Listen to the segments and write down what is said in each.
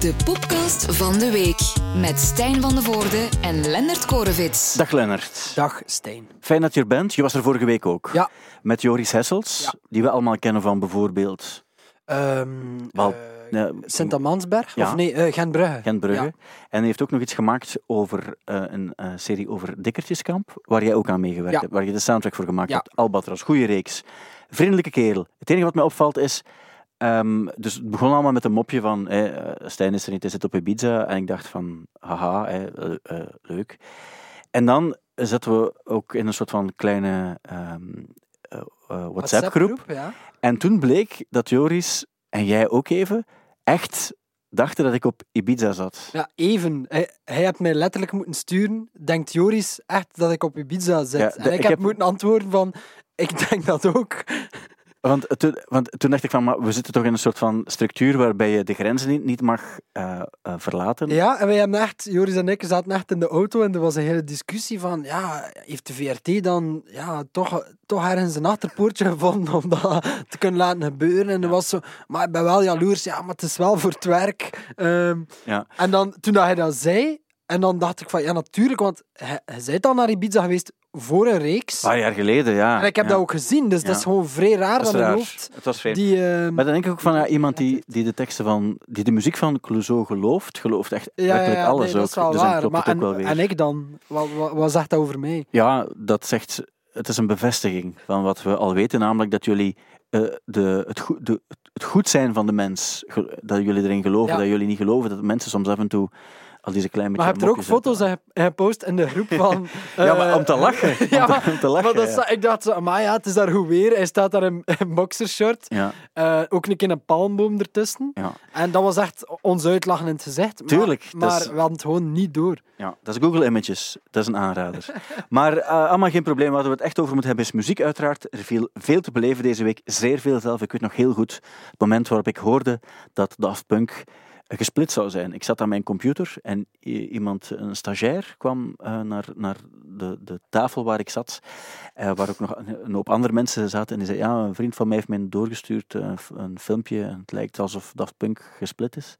De podcast van de week met Stijn van de Voorde en Lennart Korevits. Dag Lennart. Dag Stijn. Fijn dat je er bent. Je was er vorige week ook. Ja. Met Joris Hessels, Ja. die we allemaal kennen van bijvoorbeeld Ehm Wel, eh, Sint-Amansberg? Ja. Of nee, eh Gent-Brugge. Gent Brugge. Ja. En hij heeft ook nog iets gemaakt over eh, een eh, serie over Dikkertjeskamp, waar jij ook aan meegewerkt Ja. hebt, waar je de soundtrack voor gemaakt Ja. hebt. Albatros, goede reeks. Vriendelijke kerel. Het enige wat mij opvalt is, ehm, dus het begon allemaal met een mopje van, eh, Stijn is er niet, hij zit op Ibiza. En ik dacht van, haha, eh, eh, leuk. En dan zaten we ook in een soort van kleine ehm, eh, eh, WhatsApp-groep. ja. En toen bleek dat Joris en jij ook even echt dachten dat ik op Ibiza zat. Ja, even. Hij, hij heeft mij letterlijk moeten sturen. Denkt Joris echt dat ik op Ibiza zit? Ja, de- en ik, ik heb, heb- moeten antwoorden van... Ik denk dat ook. Want toen, want toen dacht ik van, maar we zitten toch in een soort van structuur waarbij je de grenzen niet, niet mag eh, eh, verlaten. Ja, en wij hebben echt... Joris en ik zaten echt in de auto en er was een hele discussie van... Ja, heeft de VRT dan ja, toch, toch ergens een achterpoortje gevonden om dat te kunnen laten gebeuren? En er was zo... Maar ik ben wel jaloers. Ja, maar het is wel voor het werk. Ehm, Ja. En dan, toen dat hij dat zei, en dan dacht ik van, ja natuurlijk, want hij, hij zei al naar Ibiza geweest voor een reeks. Een paar jaar geleden, ja. en ik heb ja. dat ook gezien, dus Ja. dat is gewoon vrij raar Dat raar. hoofd. Het was vreemd. Die, ehm, Maar dan denk ik ook van ja, iemand die, die de teksten van, die de muziek van Clouseau gelooft, gelooft echt ja, alles nee, dat ook. is wel dus dan waar. klopt Maar het ook en, wel weer. en ik dan? Wat, wat, wat zegt dat over mij? Ja, dat zegt, het is een bevestiging van wat we al weten, namelijk dat jullie eh, de, het, goed, de, het goed zijn van de mens, dat jullie erin geloven, dat jullie niet geloven dat mensen soms af en toe al deze klein beetje Maar je hebt er ook foto's gepost in de groep van... Ja, maar eh, om te lachen. ja, Om te- maar, om te lachen, maar dat ja. ik dacht zo, maar ja, het is daar goed weer. Hij staat daar in een boxershort. Ja, eh, ook een keer een palmboom ertussen. ja, En dat was echt ons uitlachen in het gezicht. Maar- Tuurlijk, Maar is- we hadden het gewoon niet door. ja, dat is Google Images. Dat is een aanrader. maar eh, allemaal geen probleem. Waar we het echt over moeten hebben is muziek uiteraard. Er viel veel te beleven deze week. Zeer veel zelf. Ik weet nog heel goed het moment waarop ik hoorde dat Daft Punk eh, gesplit zou zijn. Ik zat aan mijn computer en iemand, een stagiair, kwam eh, naar, naar de, de tafel waar ik zat, eh, waar ook nog een, een hoop andere mensen zaten. En die zei, ja, een vriend van mij heeft mij doorgestuurd eh, f- een filmpje en het lijkt alsof Daft Punk gesplit is.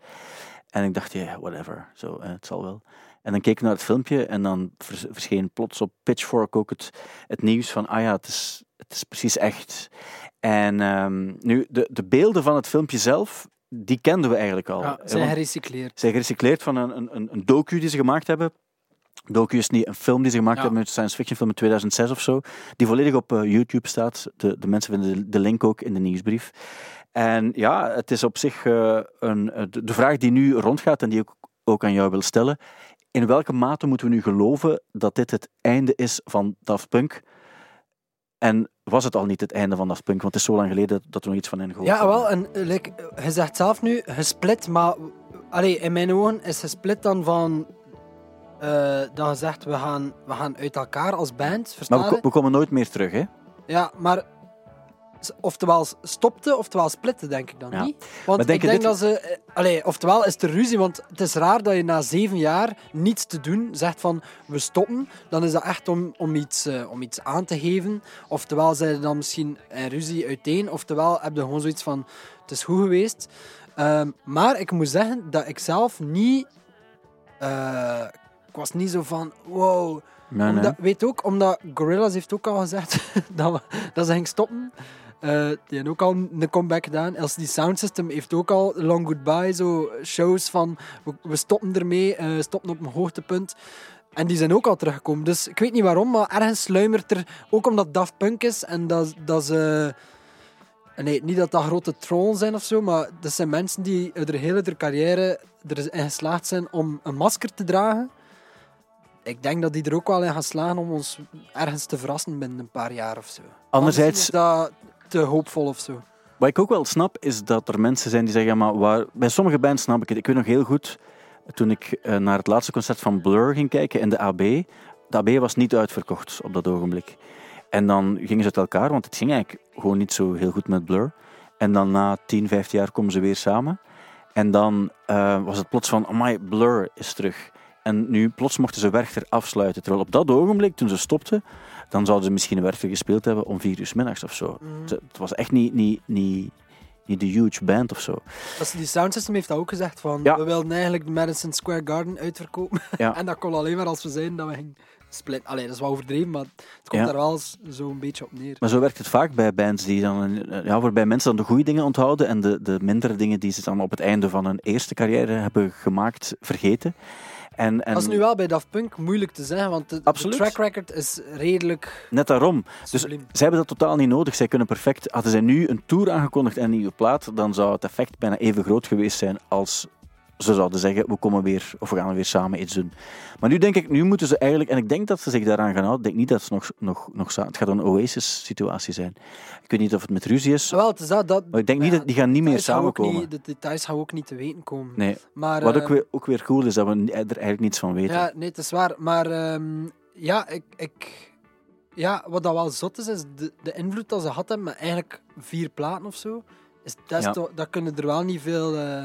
En ik dacht, ja, whatever, zo, eh, het zal wel. En dan keek ik naar het filmpje en dan vers- verscheen plots op Pitchfork ook het, het nieuws van, ah ja, het is, het is precies echt. En ehm, nu, de, de beelden van het filmpje zelf, die kenden we eigenlijk al. Ja, Eh, zijn gerecycleerd. zijn gerecycleerd van een, een, een- docu die ze gemaakt hebben. Docu is niet een film die ze gemaakt Ja. hebben, een science fiction film in 2006 of zo, die volledig op eh, YouTube staat. De, de mensen vinden de, de link ook in de nieuwsbrief. En ja, het is op zich eh, een, eh, de, de vraag die nu rondgaat en die ik ook aan jou wil stellen. In welke mate moeten we nu geloven dat dit het einde is van Daft Punk? En was het al niet het einde van Daft Punk? Want het is zo lang geleden dat we nog iets van hen gehoord Ja, wel. En eh, like, je zegt zelf nu gesplit, maar allee, in mijn ogen is gesplit dan van eh, dat je zegt we gaan, we gaan uit elkaar als band. Verstaan Maar we, komen nooit meer terug, hè? Ja, maar oftewel stopte, oftewel splitten, denk ik dan Ja. niet. Want Maar denk ik denk dit- dat ze... eh, Allee, oftewel is er ruzie, want het is raar dat je na zeven jaar niets te doen zegt van we stoppen. Dan is dat echt om, om, iets, eh, om iets aan te geven. Oftewel zijn er dan misschien een ruzie uiteen, oftewel heb je gewoon zoiets van het is goed geweest. Ehm, maar ik moet zeggen dat ik zelf niet... eh, ik was niet zo van wow... Nee, nee. Omdat, weet ook, omdat Gorillaz heeft ook al gezegd dat, we, dat ze ging stoppen. Eh, die hebben ook al een comeback gedaan. LCD Sound System heeft ook al Long Goodbye, zo shows van we, we stoppen ermee, eh stoppen op een hoogtepunt. En die zijn ook al teruggekomen. Dus ik weet niet waarom, maar ergens sluimert er, ook omdat Daft Punk is en dat, dat ze... Nee, niet dat dat grote trollen zijn of zo, maar dat zijn mensen die er hele carrière erin geslaagd zijn om een masker te dragen. Ik denk dat die er ook wel in gaan slagen om ons ergens te verrassen binnen een paar jaar of zo. Anderzijds, Anders is dat te hoopvol of zo. Wat ik ook wel snap, is dat er mensen zijn die zeggen, maar waar, bij sommige bands snap ik het. Ik weet nog heel goed, toen ik eh, naar het laatste concert van Blur ging kijken in de AB, de AB was niet uitverkocht op dat ogenblik. En dan gingen ze uit elkaar, want het ging eigenlijk gewoon niet zo heel goed met Blur. En dan na 10, 15 jaar komen ze weer samen. En dan eh, was het plots van, amai, Blur is terug. En nu plots mochten ze Werchter afsluiten. Terwijl op dat ogenblik, toen ze stopten, dan zouden ze misschien Werchter gespeeld hebben om vier uur middags of zo. Het, het was echt niet, niet, niet, niet de huge band of zo. Dus die soundsystem heeft dat ook gezegd van Ja. we wilden eigenlijk de Madison Square Garden uitverkopen. Ja. en dat kon alleen maar als we zeiden dat we gingen splitten. Allee, dat is wel overdreven, maar het komt Ja. daar wel zo'n beetje op neer. Maar zo werkt het vaak bij bands die dan, eh, ja, waarbij mensen dan de goede dingen onthouden en de, de mindere dingen die ze dan op het einde van hun eerste carrière hebben gemaakt, vergeten. En, en Dat is nu wel bij Daft Punk moeilijk te zeggen, want de, track record is redelijk net daarom. Dus zij hebben dat totaal niet nodig. Zij kunnen perfect, hadden zij nu een tour aangekondigd en een nieuwe plaat, dan zou het effect bijna even groot geweest zijn als ze zouden zeggen, we komen weer, of we gaan weer samen iets doen. Maar nu denk ik, nu moeten ze eigenlijk, en ik denk dat ze zich daaraan gaan houden, ik denk niet dat ze nog, nog, nog het gaat een Oasis-situatie zijn. Ik weet niet of het met ruzie is, Wel, het is dat, dat maar ik denk niet dat die gaan niet meer samenkomen. niet- de details gaan ook niet te weten komen. Nee, Maar, wat eh, ook weer, ook weer cool is, dat we er eigenlijk niets van weten. Ja, nee, het is waar. Maar ehm, ja, ik, ik, ja, wat dat wel zot is, is de, de invloed dat ze had hebben met eigenlijk vier platen of zo. Is, dat, is Ja. toch, dat kunnen er wel niet veel eh,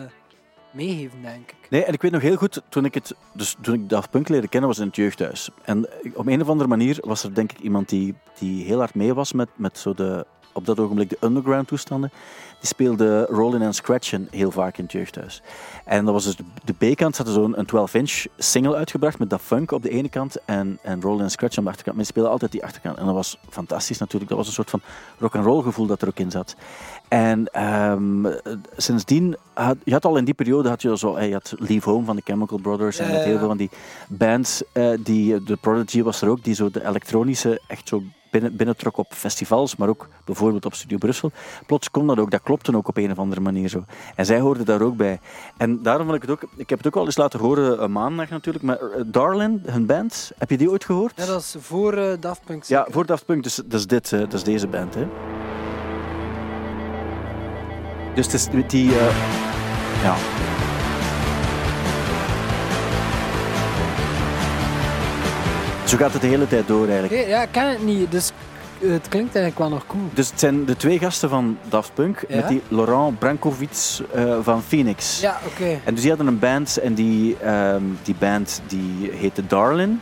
meegeven, denk ik. Nee, en ik weet nog heel goed, toen ik, het, dus toen ik Daft Punk leerde kennen, was in het jeugdhuis. En op een of andere manier was er denk ik iemand die, die heel hard mee was met, met zo de, op dat ogenblik de underground toestanden. Die speelde Rollin' and Scratchen heel vaak in het jeugdhuis. En dat was dus de, B-kant, ze hadden zo'n een 12-inch single uitgebracht met Daft Funk op de ene kant en, en Rollin' and Scratch aan de achterkant. Men speelde altijd die achterkant. En dat was fantastisch natuurlijk. Dat was een soort van rock-and-roll gevoel dat er ook in zat. En ehm, sindsdien, had, je had al in die periode, had je zo, je had Leave Home van de Chemical Brothers en Ja, met ja, heel veel van die bands, eh, die, de Prodigy was er ook, die zo de elektronische echt zo binnen, binnentrok op festivals, maar ook bijvoorbeeld op Studio Brussel. Plots kon dat ook, dat klopte ook op een of andere manier zo. En zij hoorden daar ook bij. En daarom wil ik het ook, ik heb het ook al eens laten horen eh, maandag natuurlijk, maar eh, Darlin, hun band, heb je die ooit gehoord? Ja, dat is voor eh, Daft Punk. Ja, voor Daft Punk, dus dat is, dit, eh, dat is deze band. Hè. Dus het is die... ja. Zo gaat het de hele tijd door eigenlijk. Ja, ik ken het niet, dus het klinkt eigenlijk wel nog cool. Dus het zijn de twee gasten van Daft Punk Ja? met die Laurent Brankovic eh, van Phoenix. Ja, oké. En dus die hadden een band en die, ehm, die band die heette Darlin,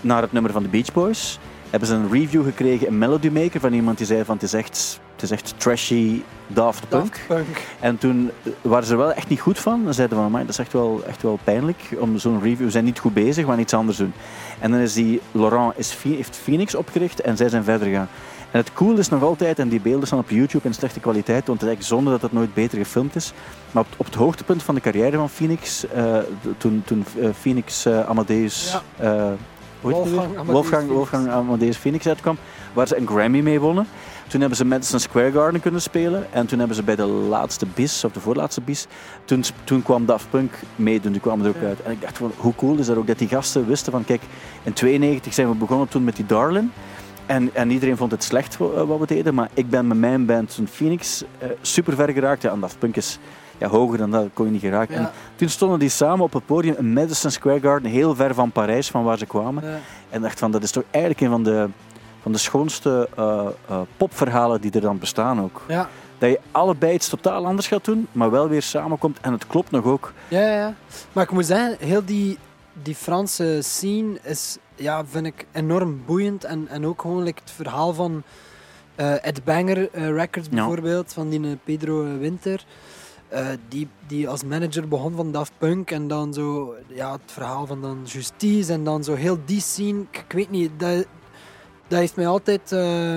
naar het nummer van de Beach Boys. Hebben ze een review gekregen, een Melody Maker, van iemand die zei van het is echt, het is echt trashy Daft Punk. Daft Punk. En toen eh, waren ze er wel echt niet goed van. Dan zeiden van, "Amai, dat is echt wel, echt wel pijnlijk om zo'n review. We zijn niet goed bezig, we gaan iets anders doen. En dan is die, Laurent is, heeft Phoenix opgericht en zij zijn verder gegaan. En het cool is nog altijd, en die beelden staan op YouTube in slechte kwaliteit, want het is eigenlijk zonde dat het nooit beter gefilmd is. Maar op, op het hoogtepunt van de carrière van Phoenix, eh, toen, toen eh, Phoenix eh, Amadeus... Wolfgang? Amadeus Wolfgang, Phoenix. Wolfgang Amadeus Phoenix uitkwam, waar ze een Grammy mee wonnen. Toen hebben ze Madison Square Garden kunnen spelen. En toen hebben ze bij de laatste bis, of de voorlaatste bis, toen, toen kwam Daft Punk meedoen. Die kwamen er ook Ja. uit. En ik dacht van, hoe cool is dat ook dat die gasten wisten van, kijk, in 92 zijn we begonnen toen met die Darlin. En, en iedereen vond het slecht eh, wat we deden. Maar ik ben met mijn band, toen Phoenix, eh, super ver geraakt. Ja, en Daft Punk is ja, hoger dan dat, kon je niet geraken. Ja. En toen stonden die samen op het podium in Madison Square Garden, heel ver van Parijs, van waar ze kwamen. Ja. En dacht van, dat is toch eigenlijk een van de, van de schoonste eh, eh, popverhalen die er dan bestaan ook. Ja. Dat je allebei iets totaal anders gaat doen, maar wel weer samenkomt. En het klopt nog ook. Ja, ja, ja. Maar ik moet zeggen, heel die, die Franse scene is, ja, vind ik enorm boeiend. En, en ook gewoon like, het verhaal van eh Ed Banger Records Ja. bijvoorbeeld, van die Pedro Winter. die, die als manager begon van Daft Punk en dan zo, ja, het verhaal van dan Justice en dan zo heel die scene. Ik, ik weet niet, dat, dat heeft mij altijd eh,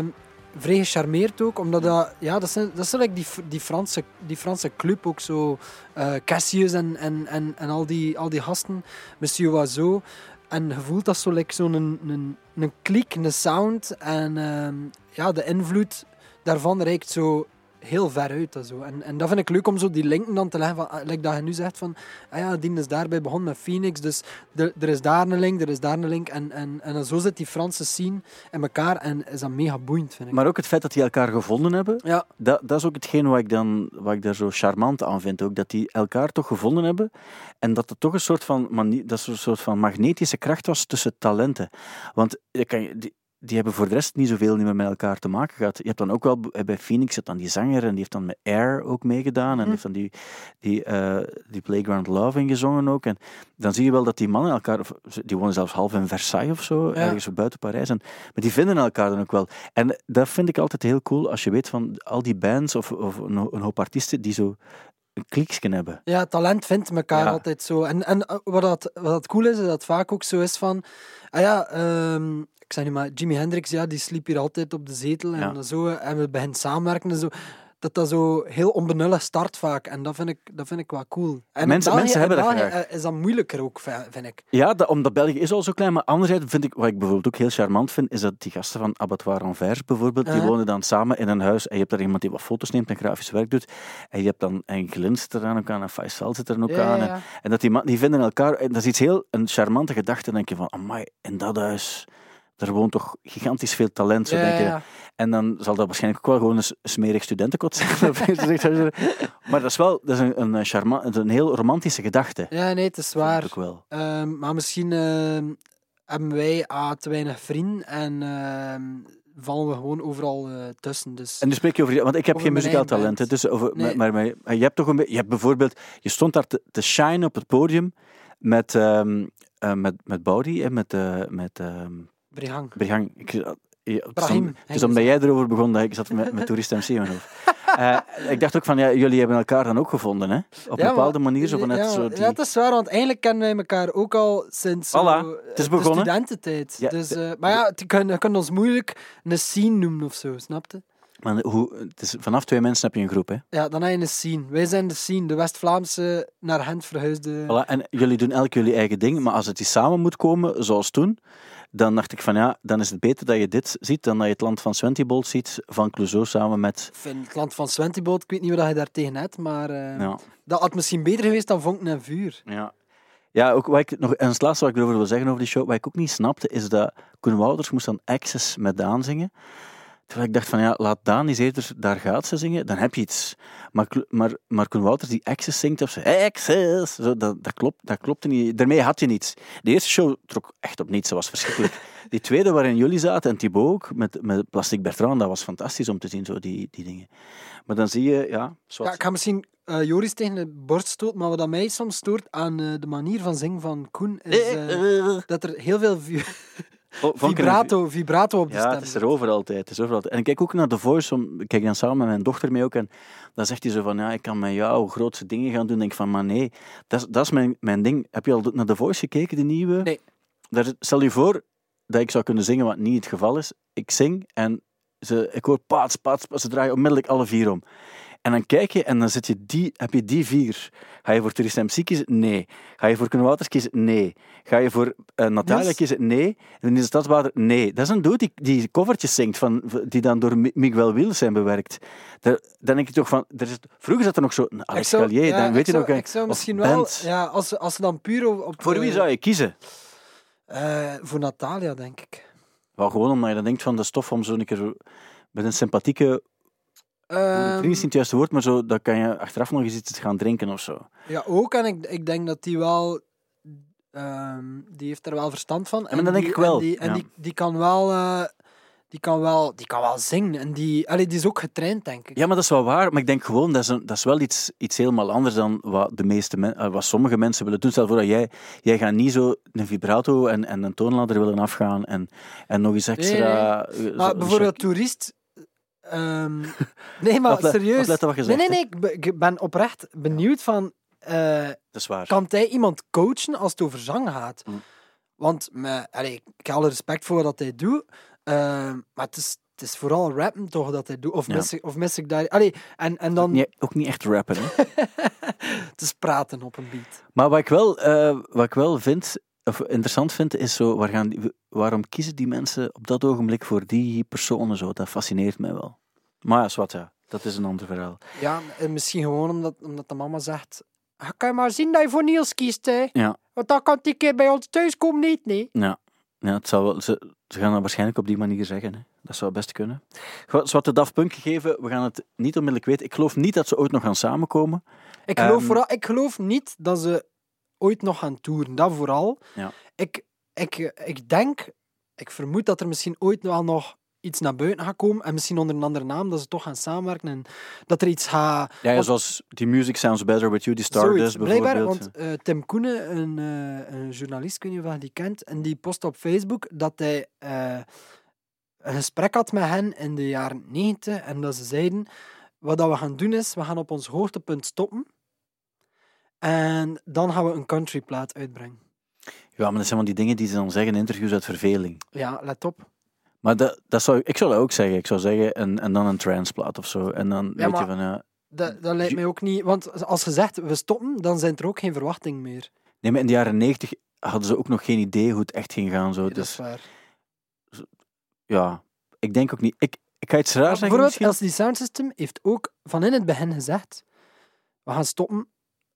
vrij gecharmeerd ook, omdat dat, ja, dat zijn, dat zijn like die, die, Franse, die Franse club ook zo, eh, Cassius en, en, en, en al, die, al die gasten, Monsieur Oiseau. En je voelt dat zo like zo'n een, een, een klik, een sound en ehm, ja, de invloed daarvan reikt zo heel ver uit. En, zo. En, en dat vind ik leuk om zo die linken dan te leggen, van, ah, like dat je nu zegt van, ah ja, die is daarbij begonnen met Phoenix, dus er, er is daar een link, er is daar een link. En, en, en zo zit die Franse scene in elkaar en is dat mega boeiend, vind ik. Maar ook het feit dat die elkaar gevonden hebben, ja, dat, dat is ook hetgeen wat ik, dan, wat ik daar zo charmant aan vind. Ook, dat die elkaar toch gevonden hebben. En dat er toch een soort van, dat een soort van magnetische kracht was tussen talenten. Want je kan, je- die, die hebben voor de rest niet zoveel meer met elkaar te maken gehad. Je hebt dan ook wel b- bij Phoenix zit dan die zanger en die heeft dan met Air ook meegedaan en Mhm. heeft dan die, die, eh, die Playground Love ingezongen ook. En dan zie je wel dat die mannen elkaar, die wonen zelfs half in Versailles of zo, ergens buiten Parijs. En, maar die vinden elkaar dan ook wel. En dat vind ik altijd heel cool als je weet van al die bands of, of een, ho- een hoop artiesten die zo een kliksje hebben. Ja, talent vindt elkaar Ja. altijd zo. En, en eh, wat, dat, wat dat cool is, is dat het vaak ook zo is van... Ah ja, ehm, ik zeg nu maar, Jimi Hendrix, ja, die sliep hier altijd op de zetel en Ja. zo. En we beginnen samenwerken en zo. Dat dat zo heel onbenullig start vaak. En dat vind ik, dat vind ik wel cool. En Mensen- België- mensen hebben dat graag. eh, is dat moeilijker ook, vi- vind ik. Ja, dat, omdat België is al zo klein, maar anderzijds vind ik, wat ik bijvoorbeeld ook heel charmant vind, is dat die gasten van Abattoir Anvers bijvoorbeeld, die wonen dan samen in een huis en je hebt daar iemand die wat foto's neemt en grafisch werk doet. En je hebt dan, en Glint zit er aan ook aan en Faisal zit er Ja, aan. ja, En, en dat die, die vinden elkaar, en dat is iets heel, een charmante gedachte, dan denk je van, amai, in dat huis, daar woont toch gigantisch veel talent, zo Ja, denk je. ja. En dan zal dat waarschijnlijk ook wel gewoon een smerig studentenkot zijn. maar. dat is wel dat is een, een, charma, een heel romantische gedachte. Ja, nee, het is waar. ook wel. Ehm, maar misschien ehm, hebben wij A, te weinig vrienden en ehm, vallen we gewoon overal eh, tussen. Dus En nu spreek je over, want ik heb geen muzikaal talent. hè. Dus over, Nee. maar, maar, maar je hebt toch een beetje, je hebt bijvoorbeeld, je stond daar te, te shine op het podium met, eh, met, met Baudi en met, eh met Brihang. Brihang. Ik, ja, het is, Brahim, het omdat jij erover begon dat ik zat met, met Toerist MC in. Eh, ik dacht ook van, ja, jullie hebben elkaar dan ook gevonden, hè? Op een Ja, bepaalde maar- manier, zo van net ja, zo die... ja, het is waar, want eigenlijk kennen wij elkaar ook al sinds zo, Voilà, het is eh, begonnen. de studententijd. Ja, dus, eh, maar ja, je kunt, je kunt ons moeilijk een scene noemen of zo, snapte? Maar hoe, het is, vanaf twee mensen heb je een groep, hè? Ja, dan heb je een scene. Wij zijn de scene, de West-Vlaamse naar Gent verhuisde. Voilà, en jullie doen elk jullie eigen ding, maar als het die samen moet komen, zoals toen, dan dacht ik van ja, dan is het beter dat je dit ziet dan dat je het land van Swentibolt ziet, van Clouseau samen met... Ik vind het land van Swentiboot, ik weet niet wat je daar tegen hebt, maar eh, Ja, dat had misschien beter geweest dan Vonken en Vuur. ja. ja ook wat ik nog, en het laatste wat ik erover wil zeggen over die show, wat ik ook niet snapte, is dat Koen Wouters moest dan Access met Daan zingen. Terwijl ik dacht van ja, laat Daan eens eerder daar gaat ze zingen, dan heb je iets. Maar, maar, maar Koen Wouters die Access zingt of zo, Access, zo, dat, dat, klopt, dat klopte niet. Daarmee had je niets. De eerste show trok echt op niets, dat was verschrikkelijk. Die tweede waarin jullie zaten en Thibaut ook, met, met Plastic Bertrand, dat was fantastisch om te zien, zo die, die dingen. Maar dan zie je, ja, zwart. Ja, ik ga misschien eh, Joris tegen de borst stoten, maar wat mij soms stoort aan eh, de manier van zingen van Koen, is eh, dat er heel veel Oh, vibrato, vibrato op de Ja, stem het is er overal altijd. Het is overal altijd. En ik kijk ook naar The Voice, om, ik kijk dan samen met mijn dochter mee ook, en dan zegt hij zo van, ja, ik kan met jou grootste dingen gaan doen. Dan denk ik van, maar nee, dat is, dat is mijn, mijn ding. Heb je al naar The Voice gekeken, de nieuwe? Nee. Daar, stel je voor dat ik zou kunnen zingen, wat niet het geval is. Ik zing en ze, ik hoor paats, paats, paats, ze draaien onmiddellijk alle vier om. En dan kijk je en dan zit je die, heb je die vier. Ga je voor Tourist MC kiezen? Nee. Ga je voor Kunnen Wouters kiezen? Nee. Ga je voor eh, Natalia kiezen? Nee. En in de Stadsbader? Nee. Dat is een dude die, die covertjes zingt, van, die dan door Mi- Miguel Wiels zijn bewerkt. Daar, dan denk je toch van... Er is, vroeger zat er nog zo een Alex zou- ja, dan weet je zou- nog... hè, Ik zou misschien wel, ja, als, als ze dan puur op. Voor wie eh, zou je kiezen? eh, voor Natalia, denk ik. Wel gewoon omdat je dan denkt van de stof om zo een keer met een sympathieke... Ehm, vriend is niet het juiste woord, maar zo, dan kan je achteraf nog eens iets gaan drinken of zo. ja, ook. En ik, ik denk dat die wel. ehm, die heeft er wel verstand van. dat denk die, ik wel, En, die, en ja. die, die kan wel. eh, die kan wel, die kan wel zingen. En die, allee, die is ook getraind, denk ik. Ja, maar dat is wel waar. Maar ik denk gewoon, dat is, een, dat is wel iets, iets helemaal anders dan wat, de meeste men, eh, wat sommige mensen willen doen. Stel voor dat jij, jij gaat niet zo een vibrato en, en een toonladder willen afgaan en, en nog eens extra... eh, zo- Maar bijvoorbeeld toerist. Ehm, nee, maar serieus. wat nee, nee, nee. Ik ben, oprecht benieuwd van. eh, Dat is waar. kan hij iemand coachen als het over zang gaat? Mm. Want allee, ik heb alle respect voor wat hij doet, ehm, maar het is, het is vooral rappen toch dat hij doet. Of, Ja. mis, ik, of mis ik daar. Allee, en, en dan Nee, ook niet echt rappen. Hè. het is praten op een beat. Maar wat ik wel, eh, wat ik wel vind, of interessant vind, is zo, waar gaan die, waarom kiezen die mensen op dat ogenblik voor die personen zo? Dat fascineert mij wel. Maar ja, zwart, ja. Dat is een ander verhaal. Ja, en misschien gewoon omdat, omdat de mama zegt. "Ah, Kan je maar zien dat je voor Niels kiest, hè? Ja. Want dan kan die keer bij ons thuis komen niet, nee. Ja, ja het zal wel, ze, ze gaan dat waarschijnlijk op die manier zeggen. Hè. Dat zou best kunnen. Wat de Daft Punk gegeven, we gaan het niet onmiddellijk weten. Ik geloof niet dat ze ooit nog gaan samenkomen. Ik geloof, Ehm, vooral, ik geloof niet dat ze ooit nog gaan toeren. Dat vooral. Ja. Ik, ik, ik denk ik vermoed dat er misschien ooit wel nog iets naar buiten gaat komen. En misschien onder een andere naam, dat ze toch gaan samenwerken. En dat er iets gaat... Ja, zoals die Music Sounds Better With You, die Stardust. Blijkbaar, want eh, Tim Koenen, een, eh, een journalist, of je die kent, en die post op Facebook dat hij eh, een gesprek had met hen in de jaren 90 en dat ze zeiden, wat dat we gaan doen is, we gaan op ons hoogtepunt stoppen en dan gaan we een countryplaat uitbrengen. Ja, maar dat zijn van die dingen die ze dan zeggen in interviews uit verveling. Ja, let op. Maar dat, dat zou, ik zou dat ook zeggen. Ik zou zeggen, en, en dan een transplaat of zo. En dan weet je van, ja... Dat, dat lijkt mij ook niet, want als je zegt we stoppen, dan zijn er ook geen verwachtingen meer. Nee, maar in de jaren negentig hadden ze ook nog geen idee hoe het echt ging gaan. Zo. Dat Dus is waar. ja, ik denk ook niet... Ik, ik ga iets raar zeggen bijvoorbeeld, misschien. LCD Sound System heeft ook van in het begin gezegd: we gaan stoppen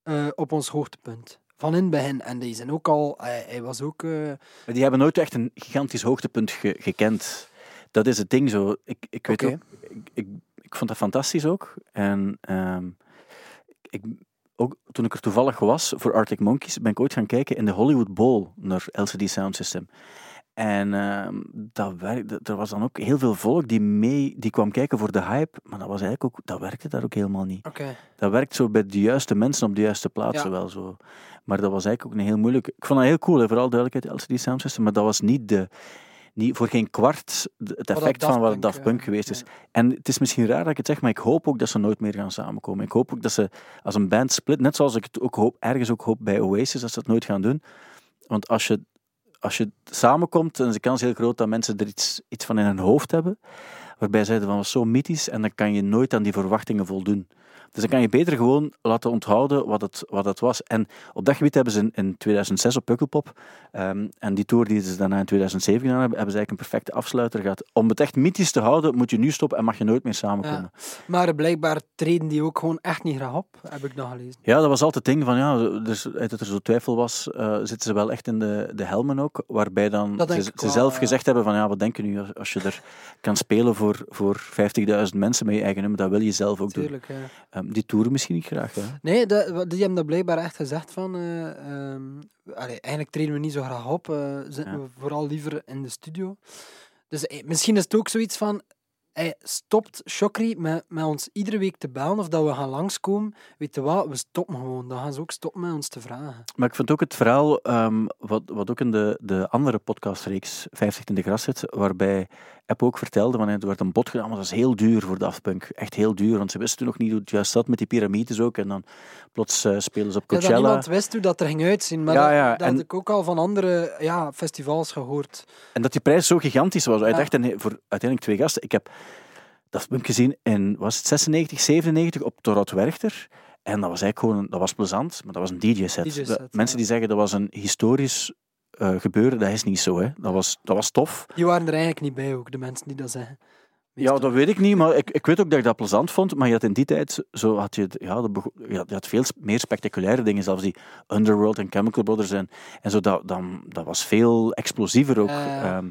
eh, op ons hoogtepunt. Van in het begin. En die zijn ook al, hij, hij was ook. eh, die hebben nooit echt een gigantisch hoogtepunt ge- gekend. Dat is het ding zo. Ik, ik weet ook... Ik, ik, ik vond dat fantastisch ook. En ehm, ik, ook toen ik er toevallig was voor Arctic Monkeys, ben ik ooit gaan kijken in de Hollywood Bowl naar LCD Sound System. En ehm, dat werkte, er was dan ook heel veel volk die mee die kwam kijken voor de hype, maar dat, was eigenlijk ook, dat werkte daar ook helemaal niet. Oké. Dat werkt zo bij de juiste mensen op de juiste plaatsen Ja. wel zo. Maar dat was eigenlijk ook een heel moeilijk. Ik vond dat heel cool, hè, vooral duidelijkheid, LCD Sound System, maar dat was niet, de, niet voor geen kwart het effect van wat Daft Punk geweest is. ja. En het is misschien raar dat ik het zeg, maar ik hoop ook dat ze nooit meer gaan samenkomen. Ik hoop ook dat ze als een band split, net zoals ik het ook hoop, ergens ook hoop bij Oasis, dat ze dat nooit gaan doen. Want als je, als je samenkomt, dan is de kans heel groot dat mensen er iets, iets van in hun hoofd hebben, waarbij ze zeiden van was zo mythisch en dan kan je nooit aan die verwachtingen voldoen. Dus dan kan je beter gewoon laten onthouden wat het, wat het was. En op dat gebied hebben ze in, in 2006 op Pukkelpop, ehm, en die tour die ze daarna in 2007 gedaan hebben, hebben ze eigenlijk een perfecte afsluiter gehad. Om het echt mythisch te houden, moet je nu stoppen en mag je nooit meer samenkomen. Maar blijkbaar treden die ook gewoon echt niet graag op, heb ik nog gelezen. Ja, dat was altijd het ding van, ja, dus dat er zo twijfel was, eh, zitten ze wel echt in de, de helmen ook, waarbij dan ze, zelf gezegd hebben van, ja, wat denken nu als, als je er kan spelen voor, voor 50.000 mensen met je eigen nummer, dat wil je zelf ook doen. Tuurlijk, ja. Ehm, die toeren misschien niet graag, hè. Nee, dat- die hebben dat blijkbaar echt gezegd van... eh, ehm, allee, eigenlijk treden we niet zo graag op, eh, zitten Ja. we vooral liever in de studio. Dus eh, misschien is het ook zoiets van... Hij stopt Chokri met, met ons iedere week te bellen of dat we gaan langskomen. Weet je wat, we stoppen gewoon. Dan gaan ze ook stoppen met ons te vragen. Maar ik vind ook het verhaal, ehm, wat, wat ook in de, de andere podcastreeks 50 in de gras zit, waarbij App ook vertelde, van, er werd een bod gedaan, maar dat is heel duur voor Daft Punk. Echt heel duur, want ze wisten toen nog niet hoe het juist zat met die piramides ook. En dan plots eh, spelen ze op Ja, dat Coachella. niemand wist hoe dat er ging uitzien. Maar Ja, dat, ja, dat en- had ik ook al van andere ja, festivals gehoord. En dat die prijs zo gigantisch was. Ja. en voor uiteindelijk twee gasten. Ik heb Daft Punk gezien in, was het 96, 97 op Torot Werchter. En dat was eigenlijk gewoon, dat was plezant, maar dat was een DJ-set. DJ-set, De- Mensen ja. die zeggen dat was een historisch eh, gebeuren, dat is niet zo. Hè. Dat, was, dat was tof. Die waren er eigenlijk niet bij ook, de mensen die dat zeggen. Ja, dat weet ik niet, maar ik, ik weet ook dat ik dat plezant vond. Maar je had in die tijd, zo had je, ja, dat je had, je veel meer spectaculaire dingen, zelfs die Underworld en Chemical Brothers. En, en zo, dat, dan, dat was veel explosiever ook. Ja, ja.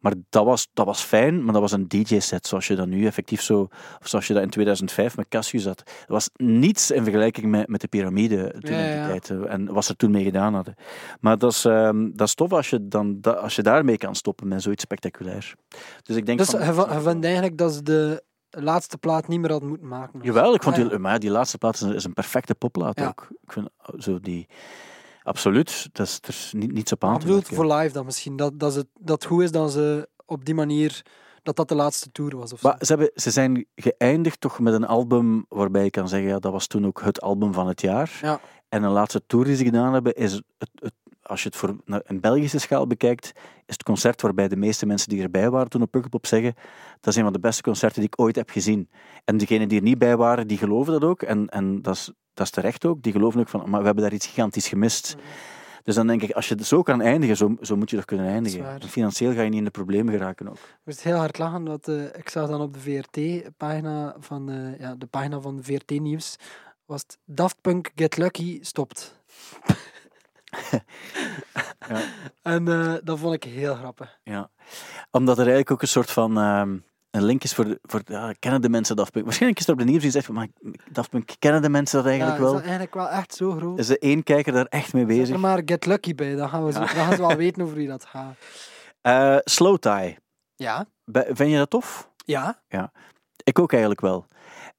Maar dat was, dat was fijn, maar dat was een DJ-set, zoals je dat nu effectief zo, of zoals je dat in 2005 met Cassius had. Dat was niets in vergelijking met, met de piramide toen Ja, in die tijd. eh, En wat ze toen mee gedaan hadden. Maar dat is, ehm, dat is tof als je, dan, da- als je daarmee kan stoppen met zoiets spectaculairs. Dus ik denk Dus van, je vindt eigenlijk dat ze de laatste plaat niet meer had moeten maken. Jawel, ik vond Ah, die, maar die laatste plaat is een, perfecte popplaat Ja. ook. Ik vind zo die... Absoluut, dat is, er niet, niets op aan te bedoel, voor live dan misschien. Dat, dat, ze, dat het goed is dat ze op die manier... Dat dat de laatste tour was of zo. Ze, hebben, ze zijn geëindigd toch met een album waarbij je kan zeggen, ja, dat was toen ook het album van het jaar. Ja. En een laatste tour die ze gedaan hebben, is het, het, als je het voor een Belgische schaal bekijkt, is het concert waarbij de meeste mensen die erbij waren toen op Pukkelpop zeggen, dat is een van de beste concerten die ik ooit heb gezien. En degenen die er niet bij waren, die geloven dat ook. En, en dat, is, dat is terecht ook. Die geloven ook van, maar we hebben daar iets gigantisch gemist. Mhm. Dus dan denk ik, als je het zo kan eindigen, zo, zo moet je toch kunnen eindigen. Financieel ga je niet in de problemen geraken ook. Ik moest heel hard lachen, want eh, ik zag dan op de VRT-pagina van, eh, ja, de pagina van VRT-nieuws, was het Daft Punk Get Lucky stopt. Ja. En eh, dat vond ik heel grappig. Ja. Omdat er eigenlijk ook een soort van ehm, een link is voor, de, voor ja, kennen de mensen Daft Punk. Waarschijnlijk is er op de nieuws die zegt maar Daft Punk, kennen de mensen dat eigenlijk ja, is wel? dat eigenlijk wel echt zo groot? Is de één kijker daar echt mee bezig? er maar Get Lucky bij, dan gaan, we zo, dan gaan ze wel weten over wie dat gaat. Eh, Slow Tie. Ja. Vind je dat tof? Ja. Ik ook eigenlijk wel.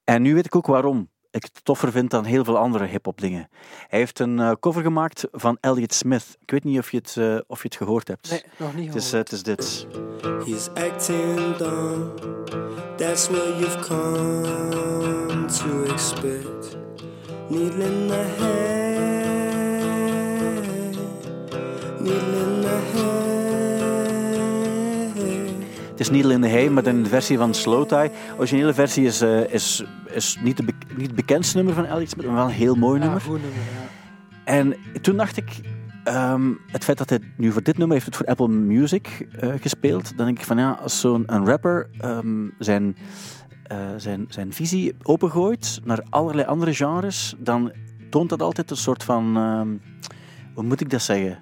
En nu weet ik ook waarom ik het toffer vind dan heel veel andere hip-hop dingen. Hij heeft een eh, cover gemaakt van Elliott Smith. Ik weet niet of je het, eh, of je het gehoord hebt. Nee, nog niet Het is, eh, gehoord. het is dit. He's acting dumb. That's what you've come to expect. Needle in the head. Needle in the head. Is in the Hay, maar dan in de versie van Slow Tie. De originele versie is, eh, is, is niet, de, be- niet het bekendste nummer van Smith, maar wel een heel mooi Ja, nummer. goed nummer, ja. En toen dacht ik, ehm, het feit dat hij nu voor dit nummer heeft het voor Apple Music eh, gespeeld, dan denk ik van ja, als zo'n een rapper ehm, zijn, eh, zijn, zijn visie opengooit naar allerlei andere genres, dan toont dat altijd een soort van. ehm, hoe moet ik dat zeggen?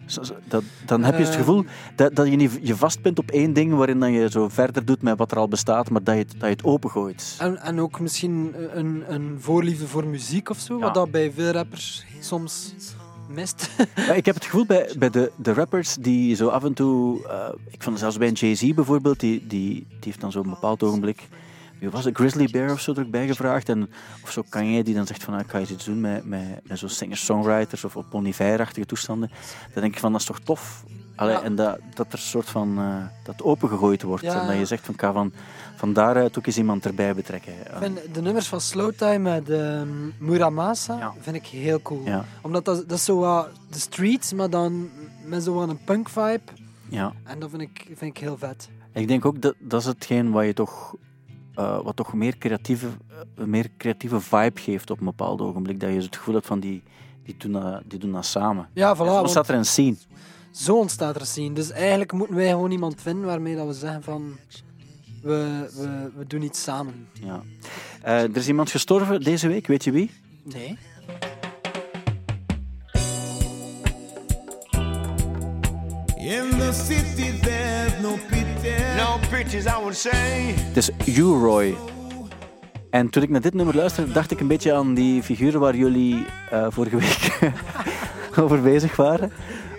Dat, dan heb je het Ehm. gevoel dat, dat je niet je vastpint op één ding waarin dan je zo verder doet met wat er al bestaat, maar dat je het, dat je het opengooit. En, en ook misschien een, een voorliefde voor muziek of zo, Ja. wat dat bij veel rappers soms mist. Ja, ik heb het gevoel bij, bij de, de rappers die zo af en toe. eh, ik vond zelfs bij een Jay-Z bijvoorbeeld, die, die, die heeft dan zo'n bepaald ogenblik. Wie was het? Grizzly Bear of zo er ook bij gevraagd. En, of zo Kanye die dan zegt van ah, ik ga eens iets doen met, met, met zo'n singer-songwriters of op Bon Iver-achtige toestanden. Dan denk ik van dat is toch tof. Allee, Ja. En dat, dat er een soort van. eh, dat opengegooid wordt. Ja. En dat je zegt van ga van, van daaruit ook eens iemand erbij betrekken. Ik vind de nummers van Slow Time met ehm, Muramasa Ja. vind ik heel cool. Omdat dat, dat is zo wat de streets, maar dan met zo wat een punk vibe. ja. En dat vind ik, vind ik heel vet. Ik denk ook dat dat is hetgeen wat je toch, eh, wat toch meer creatieve, eh, meer creatieve vibe geeft op een bepaald ogenblik. Dat je het gevoel hebt van die, die, doen, dat, die doen dat samen. Ja, voilà. Zo want staat er een scene. Zo ontstaat er een scene. Dus eigenlijk moeten wij gewoon iemand vinden waarmee dat we zeggen van... We, we, we doen iets samen. Ja. Eh, er is iemand gestorven deze week, weet je wie? Nee. In the city there's no pity. No pictures, I would say. Het is U-Roy. En toen ik naar dit nummer luisterde, dacht ik een beetje aan die figuren waar jullie eh, vorige week over bezig waren.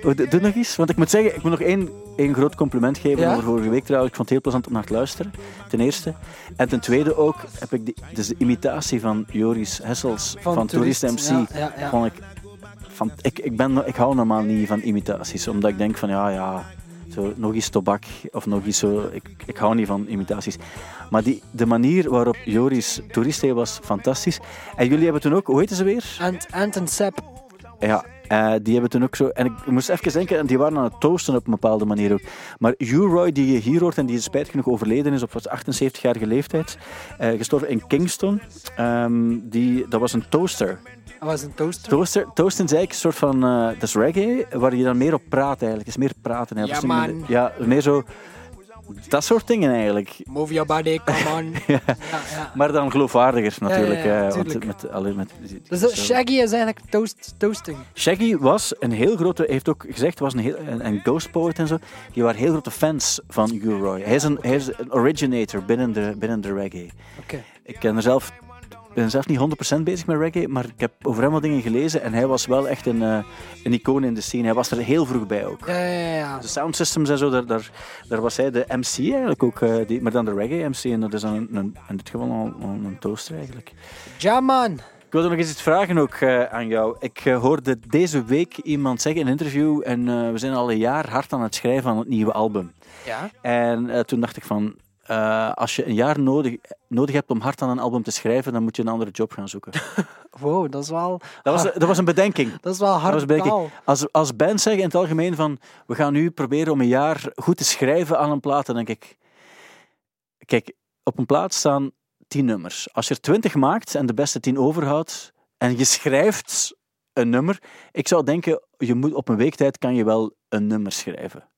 Oh, Doe doe nog eens, want ik moet zeggen, ik moet nog één, één groot compliment geven Ja? over vorige week trouwens. Ik vond het heel plezant om naar te luisteren, ten eerste. En ten tweede ook, heb ik die, dus de imitatie van Joris Hessels van, Tourist MC, Ja, ja, ja. vond ik... Van, ik, ik, ben, ik hou normaal niet van imitaties, omdat ik denk van ja, ja, zo, nog eens tobak of nog eens zo. Ik, ik hou niet van imitaties. Maar die, de manier waarop Joris toerist was fantastisch. En jullie hebben toen ook, hoe heette ze weer? Ant, Ant en Sep. Ja, eh, die hebben toen ook zo. En ik moest even denken, en die waren aan het toasten op een bepaalde manier ook. Maar U-Roy, die je hier hoort en die spijt genoeg overleden is op wat 78-jarige leeftijd, eh, gestorven in Kingston, ehm, die, dat was een toaster. Dat was een toaster. Toaster, toasten is eigenlijk een soort van. eh, dat is reggae, waar je dan meer op praat eigenlijk. Het is meer praten. Ja, man. Ja, meer zo. Dat soort dingen eigenlijk. Move your body, come on. ja. Ja, Maar dan geloofwaardiger natuurlijk. ja, eh, want met, allee, met, Dus dat- Shaggy is eigenlijk toast, toasting. Shaggy was een heel grote, heeft ook gezegd, was een, heel, een, een ghost poet en zo. Die waren heel grote fans van U-Roy. Hij is een, hij is een originator binnen de, binnen de reggae. Oké. Ik ken er zelf, ben zelf niet 100% bezig met reggae, maar ik heb over hem wat dingen gelezen en hij was wel echt een, eh, een icoon in de scene. Hij was er heel vroeg bij ook. Ja, ja, ja. De sound systems en zo, daar, daar, daar was hij de MC eigenlijk ook, eh, die, maar dan de reggae MC. En dat is dan een, een, in dit geval een, een, toaster eigenlijk. Ja, man. Ik wilde nog eens iets vragen ook eh, aan jou. Ik hoorde deze week iemand zeggen in een interview, en we zijn al een jaar hard aan het schrijven aan het nieuwe album. Ja. En toen dacht ik van, eh, als je een jaar nodig, nodig hebt om hard aan een album te schrijven, dan moet je een andere job gaan zoeken. Wow, dat is wel, Dat was, dat was een bedenking. dat is wel hard. Als, als bands zeggen in het algemeen van, we gaan nu proberen om een jaar goed te schrijven aan een plaat, dan denk ik, kijk, op een plaat staan tien nummers. Als je er twintig maakt en de beste tien overhoudt, en je schrijft een nummer, ik zou denken, je moet, op een week tijd kan je wel een nummer schrijven.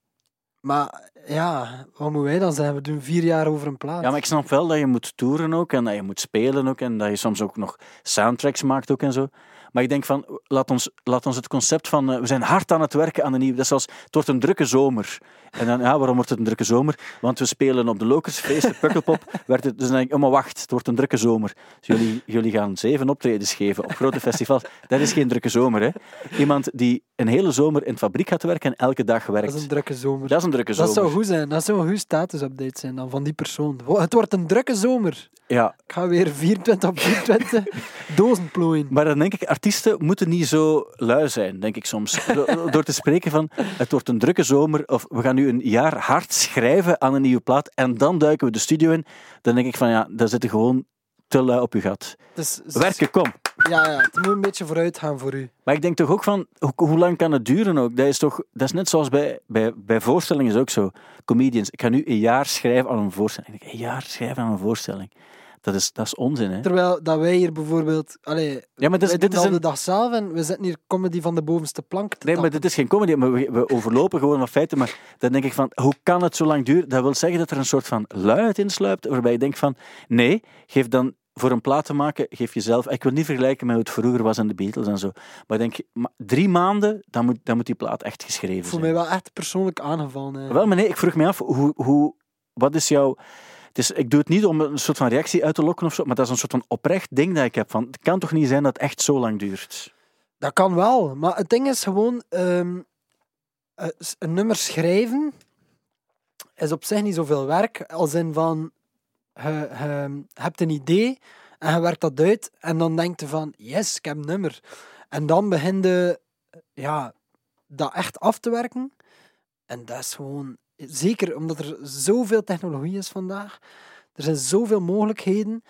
Maar ja, wat moeten wij dan zijn? We doen vier jaar over een plaat. Ja, maar ik snap wel dat je moet toeren ook, en dat je moet spelen ook, en dat je soms ook nog soundtracks maakt ook en zo. Maar ik denk van, laat ons, laat ons het concept van, eh, we zijn hard aan het werken aan een nieuw, dat is als, het wordt een drukke zomer. En dan, ja, waarom wordt het een drukke zomer? Want we spelen op de Lokersfeest, de Pukkelpop, werd het, dus dan denk ik, oh maar wacht, het wordt een drukke zomer. Dus jullie, jullie gaan zeven optredens geven op grote festivals. Dat is geen drukke zomer, hè. Iemand die een hele zomer in het fabriek gaat werken en elke dag werkt. Dat is een drukke zomer. Dat is een drukke Dat zomer. goed zijn. Dat zou een goede status-update zijn dan van die persoon. Het wordt een drukke zomer. Ja, Ik ga weer 24 op 24 dozen plooien. maar dan denk ik, artiesten moeten niet zo lui zijn, denk ik soms. Do- Door te spreken van, het wordt een drukke zomer, of we gaan nu een jaar hard schrijven aan een nieuwe plaat, en dan duiken we de studio in. Dan denk ik van, ja, daar zitten gewoon te lui op je gat. Dus, Werken, kom. Ja, ja, het moet een beetje vooruit gaan voor u. Maar ik denk toch ook van, hoe, hoe lang kan het duren ook? Dat is toch, dat is net zoals bij, bij, bij voorstellingen is ook zo. Comedians, ik ga nu een jaar schrijven aan een voorstelling. Ik denk, een jaar schrijven aan een voorstelling. Dat is, dat is onzin, hè? Terwijl dat wij hier bijvoorbeeld... Allee, Ja, maar dit is, dit de dag zelf en we zitten hier comedy van de bovenste plank te Nee, maar dit is geen comedy, maar we, we overlopen gewoon wat feiten. Maar dan denk ik van, hoe kan het zo lang duren? Dat wil zeggen dat er een soort van luiheid insluipt, waarbij je denkt van, nee, geef dan voor een plaat te maken, geef jezelf... Ik wil niet vergelijken met hoe het vroeger was in de Beatles en zo. Maar ik denk, drie maanden, dan moet, dan moet die plaat echt geschreven zijn. mij wel echt persoonlijk aangevallen. hè. Wel, maar nee, ik vroeg me af, hoe, hoe, wat is jouw... Is, ik doe het niet om een soort van reactie uit te lokken of zo, maar dat is een soort van oprecht ding dat ik heb. Van, het kan toch niet zijn dat het echt zo lang duurt? Dat kan wel, maar het ding is gewoon... ehm, eh, een nummer schrijven is op zich niet zoveel werk, als in van... Je, je hebt een idee en je werkt dat uit en dan denkt je van, yes, ik heb een nummer. En dan begin je ja, dat echt af te werken. En dat is gewoon... Zeker omdat er zoveel technologie is vandaag, er zijn zoveel mogelijkheden,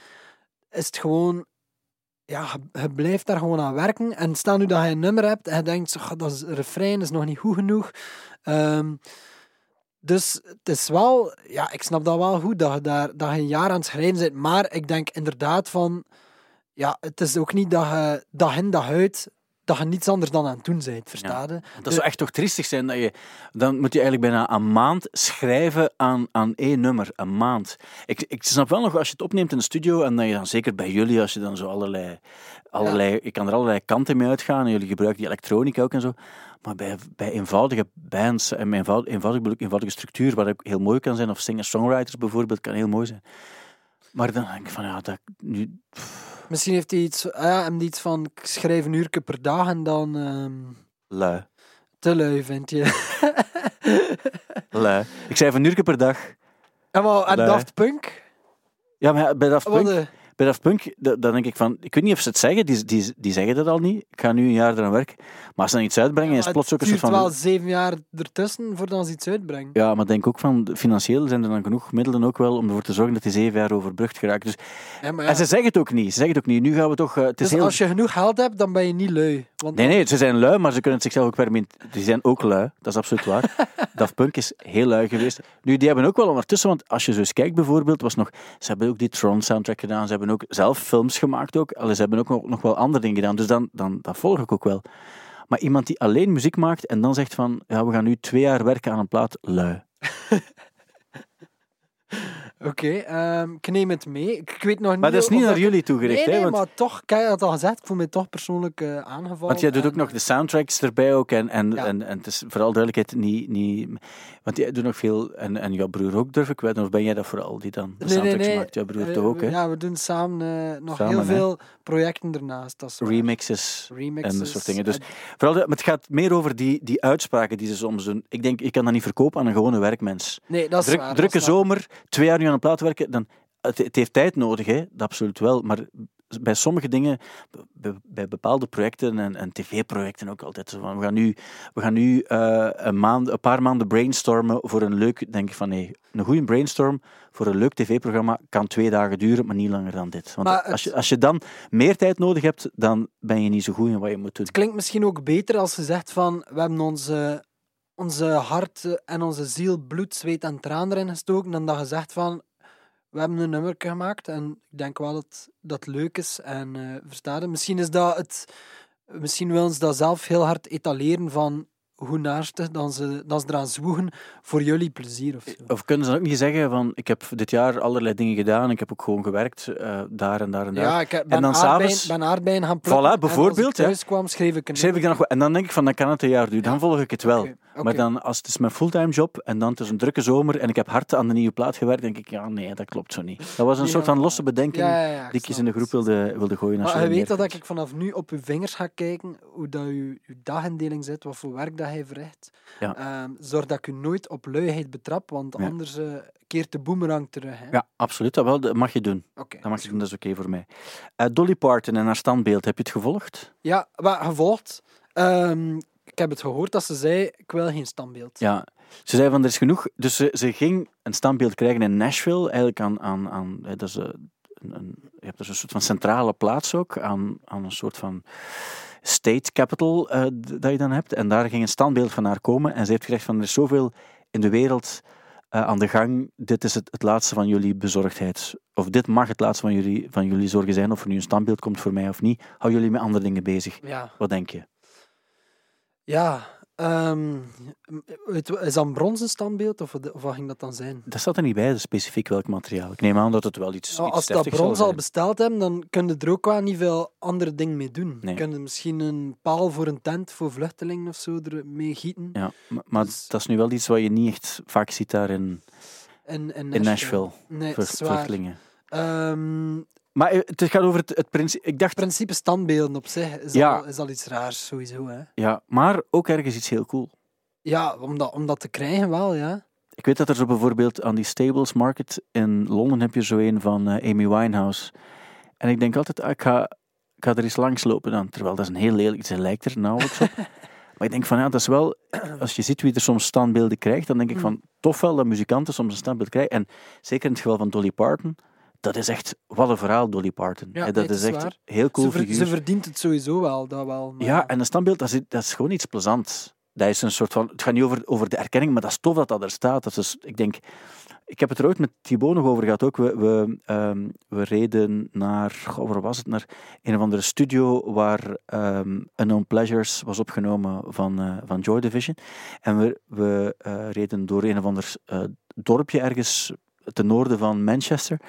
is het gewoon ja, je, blijft daar gewoon aan werken. En stel nu dat je een nummer hebt en je denkt, "Goh, dat is, refrein is nog niet goed genoeg. Ehm, dus het is wel, ja, ik snap dat wel goed dat je, daar, dat je een jaar aan het schrijven bent. Maar ik denk inderdaad van, ja, het is ook niet dat je dag in dag uit, dat je niets anders dan aan het doen bent, versta je? Dat zou echt toch triestig zijn. Dat je, dan moet je eigenlijk bijna een maand schrijven aan, aan één nummer. Een maand. Ik, ik snap wel nog, als je het opneemt in de studio, en dan je dan zeker bij jullie, als je dan zo allerlei... allerlei Je kan er allerlei kanten mee uitgaan, en jullie gebruiken die elektronica ook en zo. Maar bij, bij eenvoudige bands, en met eenvoudig, eenvoudig, bedoel ik eenvoudige structuur, wat ook heel mooi kan zijn, of singer-songwriters bijvoorbeeld, kan heel mooi zijn. Maar dan denk ik van, ja, dat, nu, Misschien heeft hij iets, ah ja, hem iets van, ik schrijf een uur per dag en dan ehm, lui. te lui, vind je. lui. Ik van een uur per dag. en, maar, en. Daft Punk? Ja, maar bij Daft Punk... Bij Daft Punk, da- dan denk ik van, ik weet niet of ze het zeggen, die, die, die zeggen dat al niet. Ik ga nu een jaar eraan werken. Maar als ze dan iets uitbrengen, is het plots ook een Het soort duurt van... wel zeven jaar ertussen voordat ze iets uitbrengen. Ja, maar denk ook van, financieel zijn er dan genoeg middelen ook wel om ervoor te zorgen dat die zeven jaar overbrugd geraakt. Dus, Ja, ja, En ze zeggen het ook niet. Ze zeggen het ook niet. Nu gaan we toch... eh, het is dus heel... als je genoeg geld hebt, dan ben je niet lui. Want Nee, nee, ze zijn lui, maar ze kunnen het zichzelf ook permitteren. Die zijn ook lui, dat is absoluut waar. Daft Punk is heel lui geweest. Nu, die hebben ook wel ondertussen, want als je zo eens kijkt bijvoorbeeld, was nog, ze hebben ook die Tron-soundtrack gedaan, ze hebben ook zelf films gemaakt ook, Allee, ze hebben ook nog, nog wel andere dingen gedaan, dus dan, dan, dat volg ik ook wel. Maar iemand die alleen muziek maakt en dan zegt van, ja, we gaan nu twee jaar werken aan een plaat, lui. Oké, ehm, ik neem het mee. Ik, weet nog niet... Maar dat is niet naar ik- jullie toegericht, Nee, nee, hè? Want, maar toch, ik heb het al gezegd, ik voel me toch persoonlijk eh, aangevallen. want jij doet ook nog de soundtracks erbij ook, en, en, Ja. en, en het is vooral duidelijkheid niet... niet want jij doet nog veel, en, en jouw broer ook, durf ik weten, of ben jij dat vooral die dan de Nee, soundtracks nee. maakt? Jouw broer eh, toch ook, hè? Ja, we doen samen eh, nog Samen, heel hè. veel projecten ernaast. Dat remixes, Remixes. en dat soort dingen. Dus vooral, maar het gaat meer over die, die uitspraken die ze soms doen. Ik denk, ik kan dat niet verkopen aan een gewone werkmens. nee, dat is Druk, waar, dat drukke waar. zomer, twee jaar nu aan een plaat werken, dan, het, het heeft tijd nodig, hè? dat absoluut wel. Maar bij sommige dingen, bij, bepaalde projecten en, en tv-projecten ook altijd, zo van, we gaan nu, we gaan nu eh, een, maand, een paar maanden brainstormen voor een leuk, denk ik van nee, een goede brainstorm voor een leuk tv-programma kan twee dagen duren, maar niet langer dan dit. Want het- als, je, als je dan meer tijd nodig hebt, dan ben je niet zo goed in wat je moet doen. Het klinkt misschien ook beter als je zegt van, we hebben onze, onze hart en onze ziel, bloed, zweet en traan erin gestoken, dan dat je zegt van, we hebben een nummer gemaakt en ik denk wel dat dat leuk is en eh versta je? Misschien is dat het, misschien willen ze dat zelf heel hard etaleren van hoe naastig dan ze, dan ze eraan zwoegen voor jullie plezier of zo. Of kunnen ze ook niet zeggen van, ik heb dit jaar allerlei dingen gedaan, ik heb ook gewoon gewerkt, eh, daar en daar en daar. Ja, ik heb- ben, dan aardbeien, s'avonds- ben aardbeien gaan plukken. Voilà, en als bijvoorbeeld, ik kwam, schreef ik een Schrijf ik dan nog, en dan denk ik van, dan kan het een jaar duren, dan volg ik het wel. Maar dan, als het is mijn fulltime job en dan het is een drukke zomer en ik heb hard aan de nieuwe plaat gewerkt, denk ik, ja, nee, dat klopt zo niet. Dat was een Ja. soort van losse bedenking Ja, ja, die ik eens in de groep wilde, wilde gooien. als Maar je je weet dat ik vanaf nu op je vingers ga kijken hoe dat je, je dagindeling zit, wat voor werk dat hij verricht. Ehm, zorg dat ik u nooit op luiheid betrap, want anders eh, keert de boemerang terug. Hè? Ja, absoluut. Dat, wel, dat mag je doen. Oké. Dat mag je doen, dat is oké voor mij. Eh, Dolly Parton en haar standbeeld, heb je het gevolgd? Ja, maar gevolgd. Ehm, ik heb het gehoord dat ze zei, ik wil geen standbeeld. Ja. Ze zei van, er is genoeg. Dus ze, ze ging een standbeeld krijgen in Nashville, eigenlijk aan... aan, aan dat is, eh, een, een, je hebt dus een soort van centrale plaats ook, aan, aan een soort van state capital eh, dat je dan hebt. En daar ging een standbeeld van haar komen. En ze heeft gezegd van, er is zoveel in de wereld eh, aan de gang. Dit is het, het laatste van jullie bezorgdheid. Of dit mag het laatste van jullie, van jullie zorgen zijn. Of er nu een standbeeld komt voor mij of niet. Hou jullie met andere dingen bezig. Ja, Wat denk je? Ja ehm, is dat een bronzen standbeeld of, wat- of wat ging dat dan zijn? Dat staat er niet bij, specifiek welk materiaal. Ik neem aan dat het wel iets, Nou, iets als dat brons al besteld hebben, dan kun je er ook wel niet veel andere dingen mee doen. Nee. Kun je misschien een paal voor een tent voor vluchtelingen of zo ermee gieten. Ja, maar, maar Dus- dat is nu wel iets wat je niet echt vaak ziet daar in, In, in in Nashville. Nee, zwaar. vluchtelingen. Ehm, Maar eh, het gaat over het, het principe. Ik dacht, het principe standbeelden op zich is, Ja. al, is al iets raars, sowieso. Hè? ja, maar ook ergens iets heel cool. Ja, om dat, om dat te krijgen wel, ja. Ik weet dat er zo bijvoorbeeld aan die Stables Market in Londen heb je zo een van eh, Amy Winehouse. En ik denk altijd, ah, ik, ga, ik ga er eens langs lopen dan. Terwijl dat is een heel lelijk, ze lijkt er nauwelijks op. maar ik denk van ja, dat is wel, als je ziet wie er soms standbeelden krijgt, dan denk ik van tof wel dat muzikanten soms een standbeeld krijgen. En zeker in het geval van Dolly Parton, dat is echt, wat een verhaal Dolly Parton. Ja, nee, dat is is echt waar. heel cool ze, ver- figuur. ze verdient het sowieso wel, dat wel. maar- Ja, en een standbeeld, dat is, dat is gewoon iets plezants. Dat is een soort van, het gaat niet over, over de erkenning, maar dat is tof dat dat er staat. Dat is, ik denk, ik heb het er ooit met Thibaut nog over gehad ook. We, we, ehm, we reden naar, goh, waar was het? Naar een of andere studio waar ehm Unknown Pleasures was opgenomen van, eh, van Joy Division. En we, we eh, reden door een of ander eh, dorpje ergens ten noorden van Manchester.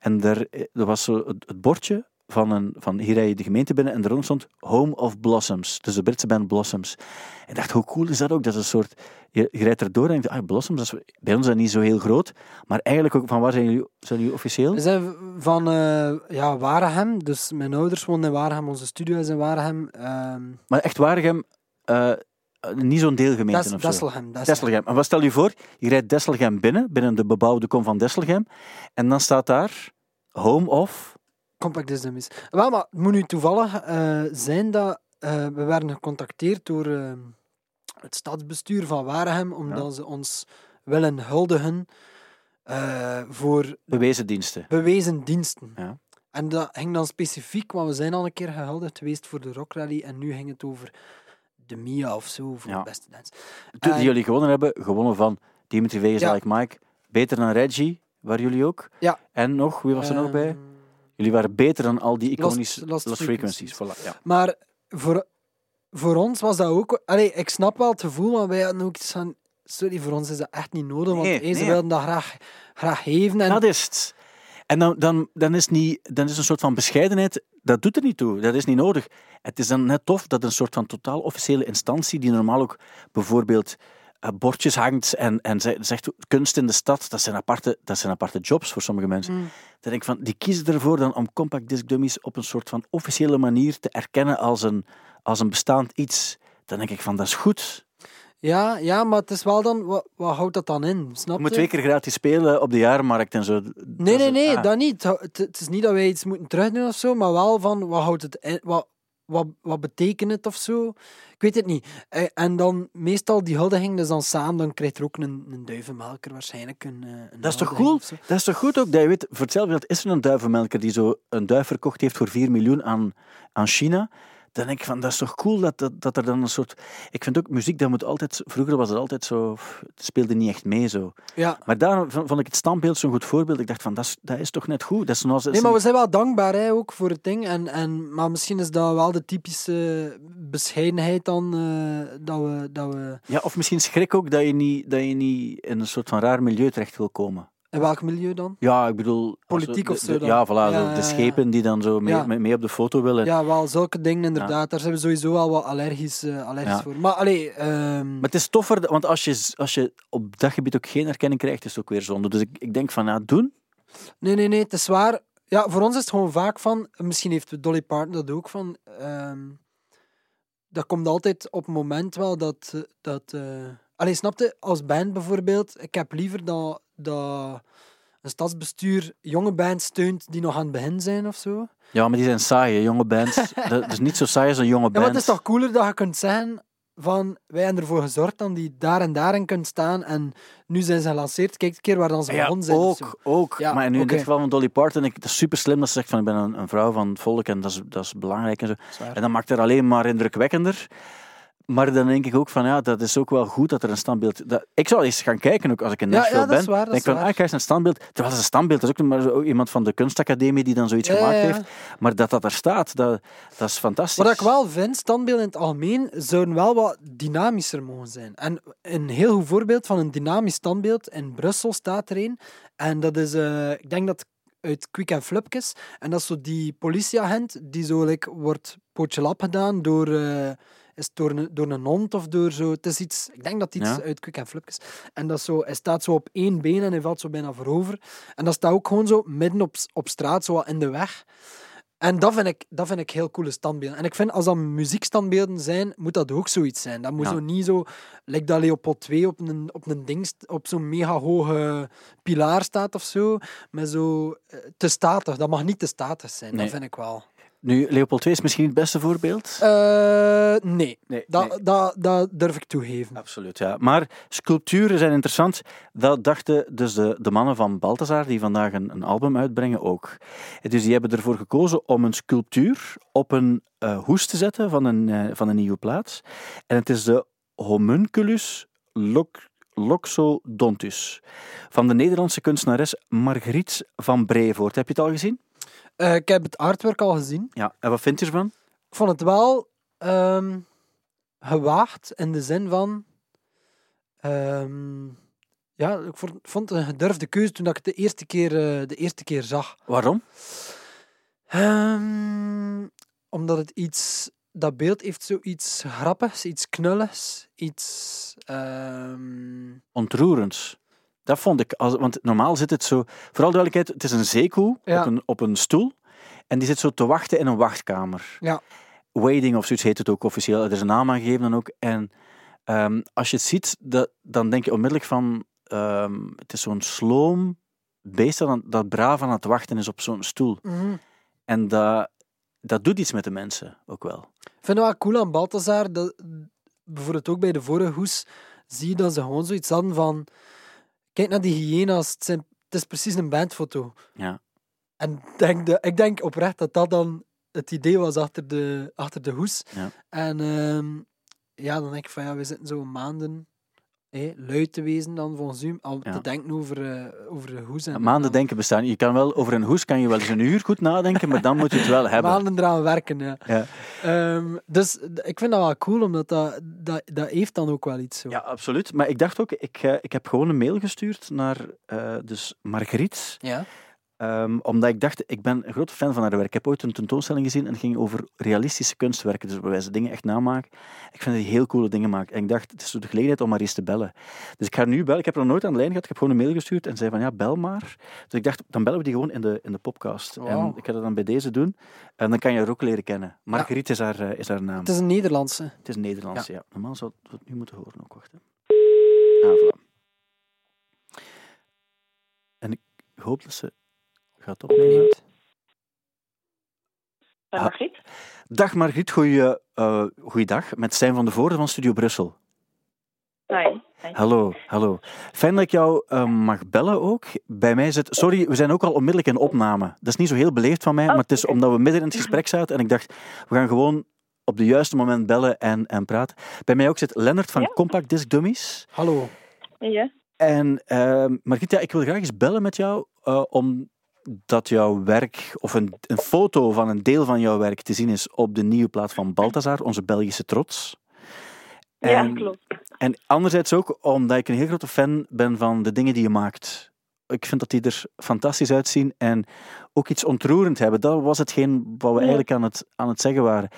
En daar, eh, er was zo het, het bordje van, een, van hier rij je de gemeente binnen en eronder stond Home of Blossoms. Dus de Britse band Blossoms. En ik dacht, hoe cool is dat ook? Dat is een soort, je, je rijdt erdoor en je denkt, ah, Blossoms, dat is, bij ons is dat niet zo heel groot. Maar eigenlijk ook, van waar zijn jullie, zijn jullie officieel? We zijn van eh ja, Waregem, dus mijn ouders wonen in Waregem, onze studio is in Waregem. ehm Maar echt Waregem, eh, niet zo'n deelgemeente Des, of zo. Desselgem. Desselgem. Desselgem. En wat stel je voor? Je rijdt Desselgem binnen, binnen de bebouwde kom van Desselgem. En dan staat daar Home of... Compact is de mis. Wel, maar het moet nu toevallig eh, zijn dat eh, we werden gecontacteerd door eh, het stadsbestuur van Waregem, omdat ze ons willen huldigen eh, voor Bewezen diensten. bewezen diensten. Ja. En dat ging dan specifiek, want we zijn al een keer gehuldigd geweest voor de Rock Rally en nu ging het over de Mia of zo, voor Ja. de beste dans. Die En- jullie gewonnen hebben, gewonnen van Dimitri Vegas, Ja. Like Mike. Beter dan Reggie, waren jullie ook. Ja. En nog, wie was er nog bij? Ehm, Jullie waren beter dan al die iconische Lost Lost, Frequencies. Voilà, ja. Maar voor, voor ons was dat ook... Allee, ik snap wel het gevoel, maar wij hadden ook iets van... Sorry, voor ons is dat echt niet nodig, want Nee, ze wilden dat graag, graag geven. En, Dat is het. En dan, dan, dan, is niet, dan is een soort van bescheidenheid, dat doet er niet toe. Dat is niet nodig. Het is dan net tof dat een soort van totaal officiële instantie, die normaal ook bijvoorbeeld eh, bordjes hangt en, en ze- zegt kunst in de stad, dat zijn, aparte, dat zijn aparte jobs voor sommige mensen. Mm. Dan denk ik van, die kiezen ervoor dan om compact disc dummies op een soort van officiële manier te erkennen als een, als een bestaand iets. Dan denk ik van, dat is goed. Ja, ja, maar het is wel dan... Wat, wat houdt dat dan in? Snap Je moet twee keer gratis spelen op de jaarmarkt en zo. Nee, Dat nee, nee, ah. dat niet. Het, het is niet dat wij iets moeten terugdoen of zo, maar wel van wat houdt het in, wat, wat, wat betekent het of zo. Ik weet het niet. Eh, En dan meestal die huldiging, dus dan samen, dan krijgt er ook een, een duivenmelker waarschijnlijk een, eh, een Dat is toch cool? Dat is toch goed ook dat je weet, voor hetzelfde geld is er een duivenmelker die zo een duif verkocht heeft voor 4 miljoen aan, aan China. Dan denk ik van, dat is toch cool dat, dat, dat er dan een soort... Ik vind ook, muziek, dat moet altijd... Vroeger was het altijd zo... Het speelde niet echt mee zo. Ja. Maar daar vond ik het standbeeld zo'n goed voorbeeld. Ik dacht van, dat is, dat is toch net goed? Dat is zoals, Nee, maar we zijn wel dankbaar hè, ook voor het ding. En, en, maar misschien is dat wel de typische bescheidenheid dan, eh, dat, we, dat we... Ja, of misschien schrik ook dat je, niet, dat je niet in een soort van raar milieu terecht wil komen. In welk milieu dan? Ja, ik bedoel... Politiek of zo dan? Ja, voilà. Ja, de- schepen die dan zo mee, Ja. mee, op de foto willen. Ja, wel, zulke dingen inderdaad. Daar zijn we sowieso al wat allergisch, eh, allergisch voor. Maar allee, ehm, Maar het is toffer, want als je, als je op dat gebied ook geen erkenning krijgt, is het ook weer zonde. Dus ik, ik denk van, ja, doen. nee, nee, nee, het is waar. Ja, voor ons is het gewoon vaak van, misschien heeft Dolly Parton dat ook van, ehm, dat komt altijd op het moment wel dat, dat eh allee, snapte, als band bijvoorbeeld, ik heb liever dat, dat een stadsbestuur jonge bands steunt die nog aan het begin zijn of zo. Ja, maar die zijn saai, hè, jonge bands. dat is niet zo saai als een jonge Ja, band. maar het is toch cooler dat je kunt zeggen van wij hebben ervoor gezorgd dat die daar en daarin kunt staan en nu zijn ze gelanceerd. Kijk een keer waar dan ze Ja, begonnen zijn. ook, ook. Ja, maar nu in dit geval van Dolly Parton, ik, het is super slim dat ze zegt van ik ben een, een vrouw van het volk en dat is, dat is belangrijk en zo. Zwaar. En dat maakt het alleen maar indrukwekkender. Maar dan denk ik ook van ja, dat is ook wel goed dat er een standbeeld. Dat, ik zou eens gaan kijken ook als ik in Nashville ja, ben. waar, dat denk van ah, ik een standbeeld. Terwijl het is een standbeeld, dat is ook maar zo iemand van de kunstacademie die dan zoiets Ja, gemaakt heeft. Maar dat dat er staat, dat, dat is fantastisch. Wat ik wel vind, standbeelden in het algemeen zouden wel wat dynamischer mogen zijn. En een heel goed voorbeeld van een dynamisch standbeeld in Brussel staat er een. En dat is, eh, ik denk dat uit Quick and Flupkes. En dat is zo die politieagent die zo like, wordt pootje lap gedaan door, eh, is het door, een, door een hond of door zo. Het is iets, ik denk dat iets Ja. uit Quick and Flupkes. En dat is zo, hij staat zo op één been en hij valt zo bijna voorover. En dat staat ook gewoon zo midden op, op straat, zo in de weg. En dat vind, ik, dat vind ik heel coole standbeelden. En ik vind, als dat muziekstandbeelden zijn, moet dat ook zoiets zijn. Dat moet Ja. zo niet zo, like dat Leopold 2 op een, op een ding, op zo'n mega hoge pilaar staat of zo. Met zo eh, te statig. Dat mag niet te statig zijn, Nee. dat vind ik wel. Nu, Leopold 2 is misschien het beste voorbeeld. Eh, nee, nee, dat, nee. dat, dat durf ik toegeven. Absoluut, ja. Maar sculpturen zijn interessant. Dat dachten dus de, de mannen van Balthazar, die vandaag een, een album uitbrengen, ook. Dus die hebben ervoor gekozen om een sculptuur op een eh, hoes te zetten van een, eh, van een nieuwe plaats. En het is de Homunculus loc, loxodontus van de Nederlandse kunstenares Margriet van Brevoort. Heb je het al gezien? Eh, ik heb het artwork al gezien. Ja. En wat vind je ervan? Ik vond het wel ehm, gewaagd in de zin van. ehm, ja, ik vond, vond het een gedurfde keuze toen ik het de eerste keer, eh, de eerste keer zag. Waarom? Ehm, omdat het iets. Dat beeld heeft zoiets grappigs, iets knulligs, iets. ontroerends. Dat vond ik, als, want normaal zit het zo, vooral duidelijkheid, het is een zeekoe Ja. op, een, op een stoel en die zit zo te wachten in een wachtkamer. Ja. Waiting of zoiets heet het ook officieel, er is een naam aangegeven dan ook. En ehm, als je het ziet, dat, dan denk je onmiddellijk van, ehm, het is zo'n sloom beest dat, dat braaf aan het wachten is op zo'n stoel. mhm. En dat, dat doet iets met de mensen ook wel. Ik vind het wel cool aan Balthazar, dat, bijvoorbeeld ook bij de vorige hoes, zie je dat ze gewoon zoiets hadden van... Kijk naar die hyena's, het, zijn, het is precies een bandfoto. Ja. En denk de, ik denk oprecht dat dat dan het idee was achter de, achter de hoes. Ja. En ehm, ja, dan denk ik van ja, we zitten zo maanden hé, lui te wezen dan volgens u, al Ja. te denken over, eh, over de hoes. En Maanden denken bestaan. Je kan wel, over een hoes kan je wel eens een uur goed nadenken, maar dan moet je het wel hebben. Maanden eraan werken, ja. Ja. Ehm, dus ik vind dat wel cool, omdat dat, dat, dat heeft dan ook wel iets zo. Ja, absoluut. Maar ik dacht ook, ik, eh, ik heb gewoon een mail gestuurd naar eh, dus Margriet. Ja. Ehm, omdat ik dacht, ik ben een grote fan van haar werk. Ik heb ooit een tentoonstelling gezien en het ging over realistische kunstwerken. Dus waarbij ze dingen echt namaken. Ik vind dat die heel coole dingen maakt. En ik dacht, het is zo de gelegenheid om maar eens te bellen. Dus ik ga nu bellen. Ik heb haar nog nooit aan de lijn gehad. Ik heb gewoon een mail gestuurd en zei van ja, bel maar. Dus ik dacht, dan bellen we die gewoon in de, in de podcast. En ik ga dat dan bij deze doen. En dan kan je haar ook leren kennen. Margriet is, haar, eh, is haar naam. Het is een Nederlandse. Het is Nederlands, ja. Normaal zou het, zou het nu moeten horen ook. Wacht, hè. Ah, voilà. En ik hoop dat ze gaat opnemen. Bij Ah. Margriet? Dag Margriet, goeie, eh goeiedag. Met Stijn van de Voorde van Studio Brussel. Hi. Hi. Hallo, hallo. Fijn dat ik jou eh, mag bellen ook. Bij mij zit... Sorry, we zijn ook al onmiddellijk in opname. Dat is niet zo heel beleefd van mij, maar het is omdat we midden in het gesprek zaten en ik dacht, we gaan gewoon op de juiste moment bellen en, en praten. Bij mij ook zit Lennart van Ja. Compact Disc Dummies. Hallo. Ja? En uh, Margriet, ja, ik wil graag eens bellen met jou, eh, omdat jouw werk, of een, een foto van een deel van jouw werk te zien is op de nieuwe plaat van Balthazar, onze Belgische trots. Ja, klopt. En anderzijds ook omdat ik een heel grote fan ben van de dingen die je maakt. ik vind dat die er fantastisch uitzien en ook iets ontroerend hebben. Dat was hetgeen wat we eigenlijk aan het, aan het zeggen waren.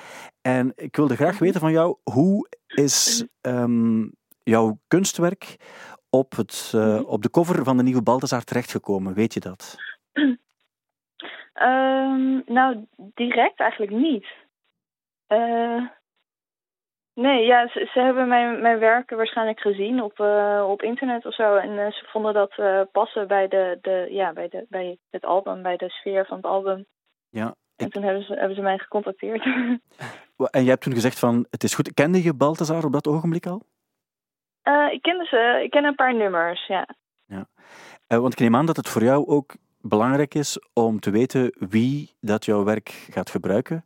En ik wilde graag weten van jou, hoe is ehm, jouw kunstwerk op, het, eh, op de cover van de nieuwe Balthazar terechtgekomen? Weet je dat? Ehm, nou, direct eigenlijk niet. Eh, nee, ja, ze, ze hebben mijn, mijn werken waarschijnlijk gezien op, eh, op internet of zo. En eh, ze vonden dat passen bij, de, de, ja, bij, de, bij het album, bij de sfeer van het album. Ja. En toen hebben ze, hebben ze mij gecontacteerd. en jij hebt toen gezegd van, het is goed. Kende je Balthazar op dat ogenblik al? Ik kende ze, ik ken een paar nummers, ja. Eh, want ik neem aan dat het voor jou ook belangrijk is om te weten wie dat jouw werk gaat gebruiken.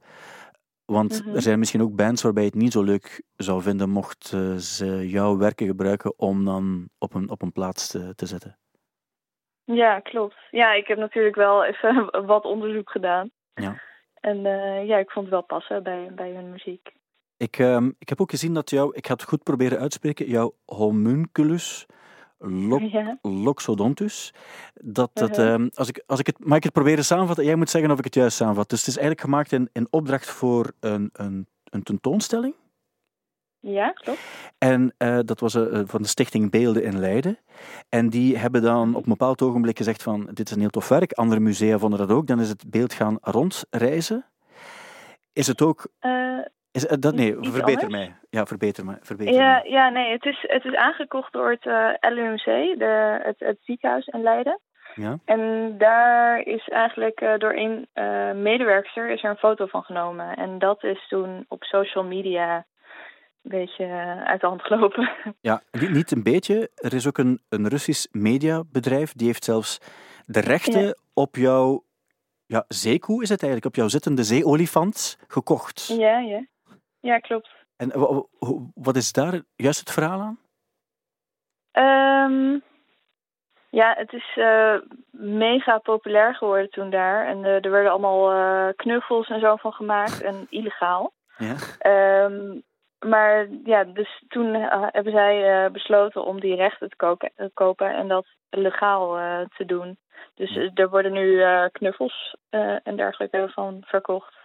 Want Mhm. er zijn misschien ook bands waarbij je het niet zo leuk zou vinden mocht eh, ze jouw werken gebruiken om dan op een, op een plaats te, te zetten. Ja, klopt. Ja, ik heb natuurlijk wel even wat onderzoek gedaan. Ja. En eh, ja, ik vond het wel passen bij, bij hun muziek. Ik, ehm, ik heb ook gezien dat jou, ik ga het goed proberen uitspreken, jouw homunculus lo- Ja. loxodontus, dat dat, Mhm. ehm, als ik, als ik het, mag ik het proberen samenvatten? Jij moet zeggen of ik het juist samenvat. Dus het is eigenlijk gemaakt in, in opdracht voor een, een, een tentoonstelling. Ja, klopt. En eh, dat was eh, van de Stichting Beelden in Leiden. En die hebben dan op een bepaald ogenblik gezegd van, dit is een heel tof werk. Andere musea vonden dat ook. Dan is het beeld gaan rondreizen. Is het ook... Eh, Is, eh, dat, nee, Iets verbeter anders? mij. Ja, verbeter me. Verbeter ja, mij. ja, nee, het is, het is aangekocht door het eh, LUMC, de, het, het ziekenhuis in Leiden. Ja. En daar is eigenlijk eh, door een medewerkster is er een foto van genomen. En dat is toen op social media een beetje uit de hand gelopen. Ja, niet, niet een beetje. Er is ook een, een Russisch mediabedrijf, die heeft zelfs de rechten Ja. op jouw ja, zeekoe, is het eigenlijk, op jouw zittende zeeolifant gekocht. ja, ja. Ja, klopt. En wat is daar juist het verhaal aan? Ehm, ja, het is eh, mega populair geworden toen daar. En eh, er werden allemaal eh, knuffels en zo van gemaakt. En illegaal. Ja. Ehm, maar ja, dus toen hebben zij besloten om die rechten te koken- kopen en dat legaal te doen. Dus er worden nu knuffels en dergelijke van verkocht.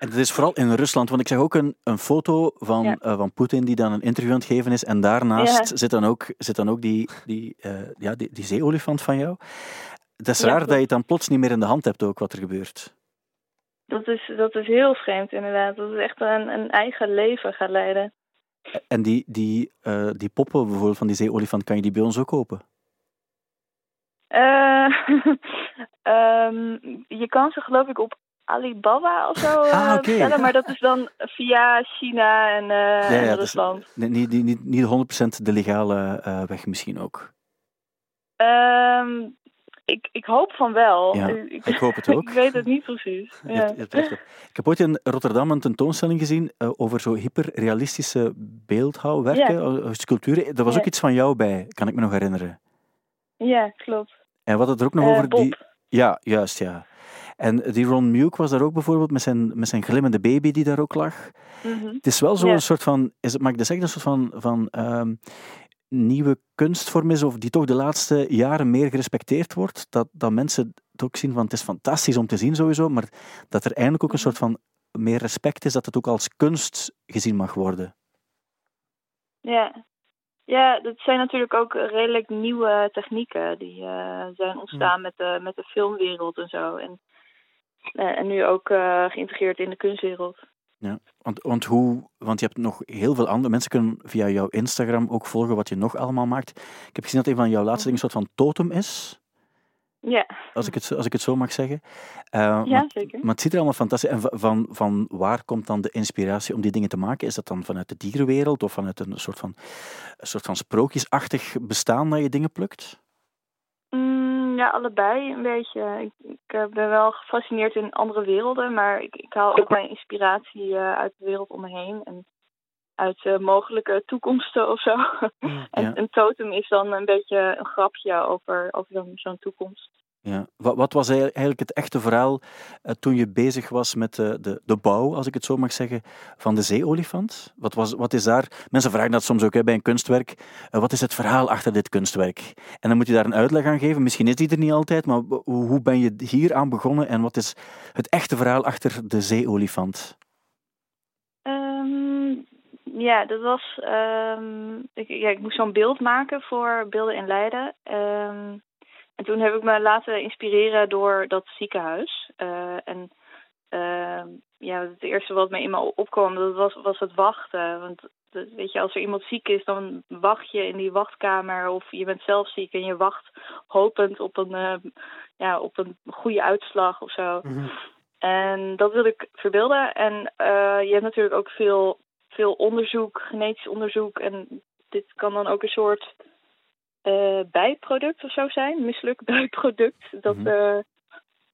En dat is vooral in Rusland, want ik zag ook een, een foto van, Ja. eh, van Poetin die dan een interview aan het geven is. En daarnaast Ja. zit dan ook, zit dan ook die, die, eh, ja, die, die zeeolifant van jou. Het is Ja, raar dat je het dan plots niet meer in de hand hebt ook wat er gebeurt. Dat is, dat is heel vreemd inderdaad. Dat is echt een, een eigen leven gaat leiden. En die, die, eh, die poppen bijvoorbeeld van die zeeolifant, kan je die bij ons ook kopen? Eh, ehm, je kan ze geloof ik op Alibaba of zo eh, Ah, bestellen, maar dat is dan via China en, eh, is- Rusland. Niet, niet, niet, niet 100% de legale eh, weg misschien ook. Ehm, ik, ik hoop van wel. Ja, ik, ik hoop het ook. ik weet het niet precies. Je Ja. hebt- je hebt recht op. Ik heb ooit in Rotterdam een tentoonstelling gezien eh, over zo hyperrealistische beeldhouwwerken, eh, sculpturen. Er was ook iets van jou bij, kan ik me nog herinneren. ja, klopt. En wat het er ook nog Eh, over Bob. die. Ja, juist, ja. En die Ron Muke was daar ook bijvoorbeeld met zijn, met zijn glimmende baby die daar ook lag. Mhm. Het is wel zo'n Ja. soort van, is het, mag ik dat zeggen, een soort van, van ehm, nieuwe kunstvorm is, of die toch de laatste jaren meer gerespecteerd wordt. Dat, dat mensen het ook zien van, het is fantastisch om te zien sowieso, maar dat er eindelijk ook een soort van meer respect is, dat het ook als kunst gezien mag worden. Ja. ja, dat zijn natuurlijk ook redelijk nieuwe technieken die eh, zijn ontstaan met, de, met de filmwereld en zo. En, en nu ook eh, geïntegreerd in de kunstwereld. Ja, want, want, hoe, want je hebt nog heel veel andere mensen kunnen via jouw Instagram ook volgen wat je nog allemaal maakt. Ik heb gezien dat een van jouw laatste dingen een soort van totem is, Ja, als ik het, zo- als ik het zo mag zeggen. Eh, ja maar, zeker. maar het ziet er allemaal fantastisch En va- van, van waar komt dan de inspiratie om die dingen te maken? Is dat dan vanuit de dierenwereld of vanuit een soort van, een soort van sprookjesachtig bestaan dat je dingen plukt? Mm, ja, allebei een beetje. Ik, ik eh, ben wel gefascineerd in andere werelden, maar ik, ik haal ook mijn inspiratie eh, uit de wereld om me heen en uit eh, mogelijke toekomsten of zo. en Ja. een totem is dan een beetje een grapje over, over zo'n toekomst. Ja. Wat, wat was ei- eigenlijk het echte verhaal eh, toen je bezig was met de, de, de bouw, als ik het zo mag zeggen, van de zeeolifant? Wat, was, wat is daar... Mensen vragen dat soms ook hè, bij een kunstwerk. eh, wat is het verhaal achter dit kunstwerk? En dan moet je daar een uitleg aan geven. Misschien is die er niet altijd, maar hoe ben je hier aan begonnen en wat is het echte verhaal achter de zeeolifant? Ehm, ja, dat was. ehm, ik, ja, ik moest zo'n beeld maken voor Beelden in Leiden. Ehm, en toen heb ik me laten inspireren door dat ziekenhuis. Eh, en ehm, ja, het eerste wat me in me opkwam, dat was, was het wachten. Want weet je, als er iemand ziek is, dan wacht je in die wachtkamer. Of je bent zelf ziek en je wacht hopend op een, eh, ja, op een goede uitslag of zo. En dat wilde ik verbeelden. En eh, je hebt natuurlijk ook veel, veel onderzoek, genetisch onderzoek. En dit kan dan ook een soort eh, bijproduct of zo zijn. Mislukt bijproduct. Dat Mhm. eh,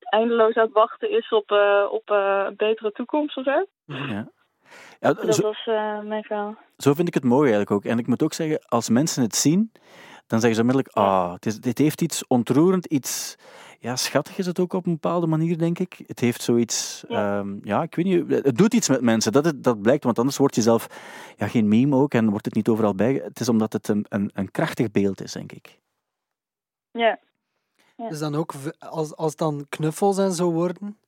eindeloos aan het wachten is op, eh, op een betere toekomst of zo. Ja. Ja, Dat zo, was mijn verhaal. zo vind ik het mooi eigenlijk ook. En ik moet ook zeggen, als mensen het zien, dan zeggen ze onmiddellijk, ah, dit heeft iets ontroerend, iets... Ja, schattig is het ook op een bepaalde manier, denk ik. Het heeft zoiets... Ja, ja ik weet niet... Het doet iets met mensen, dat, het, dat blijkt. Want anders word je zelf ja, geen meme ook en wordt het niet overal bij. Het is omdat het een, een, een krachtig beeld is, denk ik. Ja. Dus dan ook, als, als het dan knuffels en zo worden,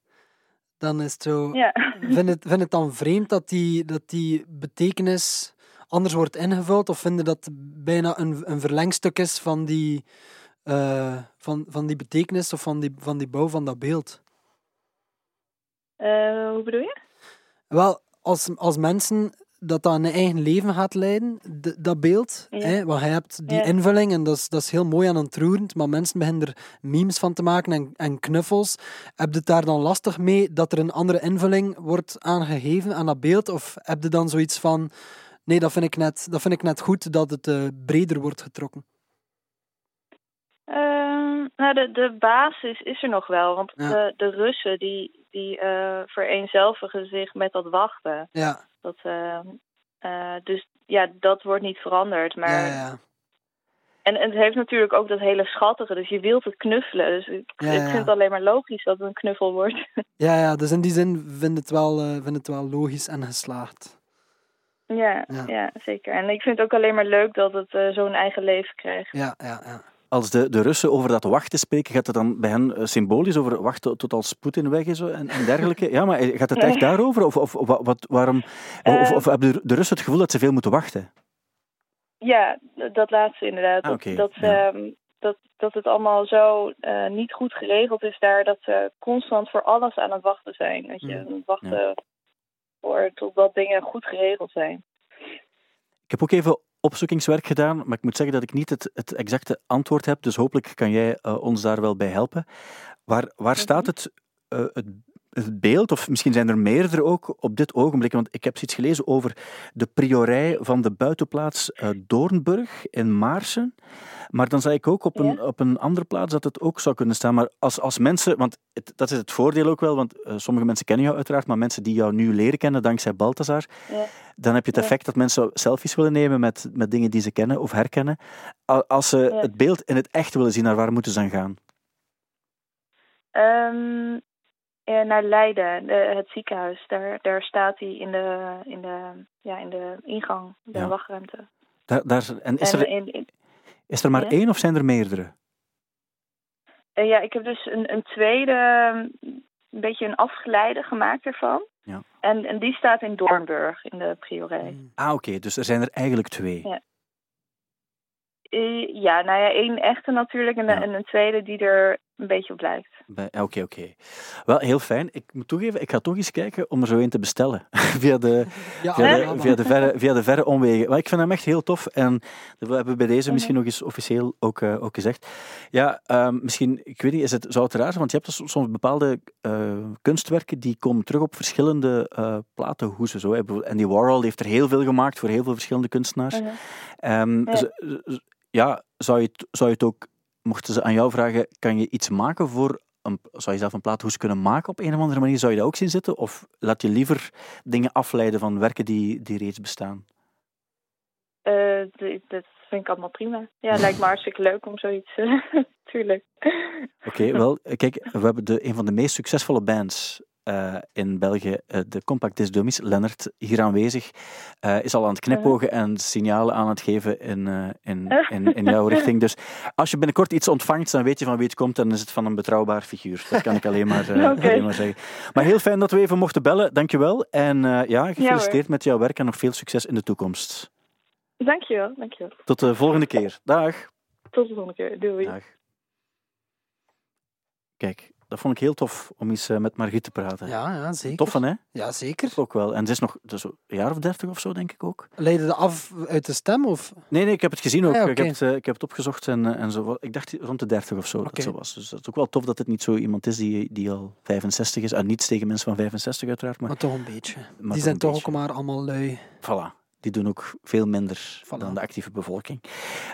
dan is het zo... Ja. Vind het, vind het dan vreemd dat die, dat die betekenis anders wordt ingevuld? Of vind je dat bijna een, een verlengstuk is van die, eh, van, van die betekenis of van die, van die bouw van dat beeld? Eh, hoe bedoel je? Wel, als, als mensen dat dat een eigen leven gaat leiden, dat beeld. Ja. Hè, want je hebt die Ja. invulling en dat is, dat is heel mooi en ontroerend, maar mensen beginnen er memes van te maken en, en knuffels. Heb je het daar dan lastig mee dat er een andere invulling wordt aangegeven aan dat beeld? Of heb je dan zoiets van, nee, dat vind ik net, dat vind ik net goed dat het eh, breder wordt getrokken? Ehm, nou, de, de basis is er nog wel. Want Ja. de, de Russen die, die eh, vereenzelvigen zich met dat wachten. Ja, Dat, ehm, eh, dus ja, dat wordt niet veranderd. Maar, ja, ja. En, en het heeft natuurlijk ook dat hele schattige. Dus je wilt het knuffelen. Dus ik, Ja, ik vind het alleen maar logisch dat het een knuffel wordt. Ja, ja, dus in die zin vind het wel, eh, vind het wel logisch en geslaagd. ja, Ja. zeker. En ik vind het ook alleen maar leuk dat het zo'n eigen leven krijgt. Ja, ja, ja. Als de, de Russen over dat wachten spreken, gaat het dan bij hen eh, symbolisch over wachten tot als Poetin weg is en, en dergelijke? Ja, maar gaat het echt daarover? Of, of, wa- wat, waarom, of, of hebben de- de Russen het gevoel dat ze veel moeten wachten? Ja, dat laatste inderdaad. Ah, Dat, dat, ja. ehm, dat, dat het allemaal zo eh, niet goed geregeld is daar, dat ze constant voor alles aan het wachten zijn. Dat je Mm, aan het wachten voor totdat dingen goed geregeld zijn. Ik heb ook even opzoekingswerk gedaan, maar ik moet zeggen dat ik niet het, het exacte antwoord heb, dus hopelijk kan jij eh, ons daar wel bij helpen. Waar, waar staat het, eh, het, het beeld, of misschien zijn er meerdere ook op dit ogenblik, want ik heb zoiets gelezen over de priorij van de buitenplaats eh, Doornburg in Maarsen. Maar dan zei ik ook op een, Ja. op een andere plaats dat het ook zou kunnen staan. Maar als, als mensen, want het, dat is het voordeel ook wel, want eh, sommige mensen kennen jou uiteraard, maar mensen die jou nu leren kennen dankzij Balthazar, Ja. dan heb je het Ja. effect dat mensen selfies willen nemen met, met dingen die ze kennen of herkennen. Al- Als ze het beeld in het echt willen zien, naar waar moeten ze dan gaan? Ehm, eh, naar Leiden, de, het ziekenhuis. Daar, daar staat hij in de, in de, ja, in de ingang, de Ja. wachtruimte. Daar, daar, en is en er, in, in- is er maar Ja. één of zijn er meerdere? eh, ja, ik heb dus een, een tweede, een beetje een afgeleide gemaakt ervan. Ja. En, en die staat in Doornburg, in de priorij. Ah, oké, dus er zijn er eigenlijk twee. Ja. Eh, ja, nou ja, één echte natuurlijk en, Ja. en een tweede die er een beetje op lijkt. Ah, Oké, oké. Wel, heel fijn. Ik moet toegeven, ik ga toch eens kijken om er zo een te bestellen. via, de, Ja, via, de, via, de verre, via de verre omwegen. Maar ik vind hem echt heel tof. En we hebben bij deze misschien nog eens officieel ook, eh, ook gezegd. Ja, ehm, misschien, ik weet niet, is het, zou het raar zijn? Want je hebt dus soms bepaalde eh, kunstwerken die komen terug op verschillende eh platenhoesen. Zo. Bijvoorbeeld Andy Warhol heeft er heel veel gemaakt voor heel veel verschillende kunstenaars. Mhm. Ehm, Ja. ja, zou je, het, zou je het ook, mochten ze aan jou vragen, kan je iets maken voor een, zou je zelf een plaathoes kunnen maken op een of andere manier? Zou je dat ook zien zitten? Of laat je liever dingen afleiden van werken die, die reeds bestaan? eh, dat vind ik allemaal prima. Ja, lijkt me hartstikke leuk om zoiets... eh, Tuurlijk. Oké, wel, kijk, we hebben de, een van de meest succesvolle bands eh, in België, eh, de Compact Disc Dummies, Lennart, hier aanwezig, eh, is al aan het knipogen en signalen aan het geven in, in, in, in jouw richting. Dus als je binnenkort iets ontvangt, dan weet je van wie het komt, dan is het van een betrouwbaar figuur. Dat kan ik alleen maar, alleen maar zeggen. Maar heel fijn dat we even mochten bellen, dankjewel. En ja, gefeliciteerd met jouw werk en nog veel succes in de toekomst. Dankjewel, dankjewel. Tot de volgende keer. Dag. Tot de volgende keer. Doei. Dag. Kijk, dat vond ik heel tof om eens eh, met Margriet te praten. Ja, ja, zeker. Tof van, hè? Ja, zeker. Ook wel. En ze is nog dus een jaar of dertig of zo, denk ik ook. Leidde de af uit de stem? Of? Nee, nee, ik heb het gezien ook. Ah, ja, ik, heb het, eh, ik heb het opgezocht en, eh, en zo. Ik dacht rond de dertig of zo dat Oké. het zo was. Dus dat is ook wel tof dat het niet zo iemand is die, die al 65 is. En niets tegen mensen van 65 uiteraard, maar Maar toch een beetje. Die zijn toch beetje. ook maar allemaal lui. voilà. Die doen ook veel minder Voilà. dan de actieve bevolking.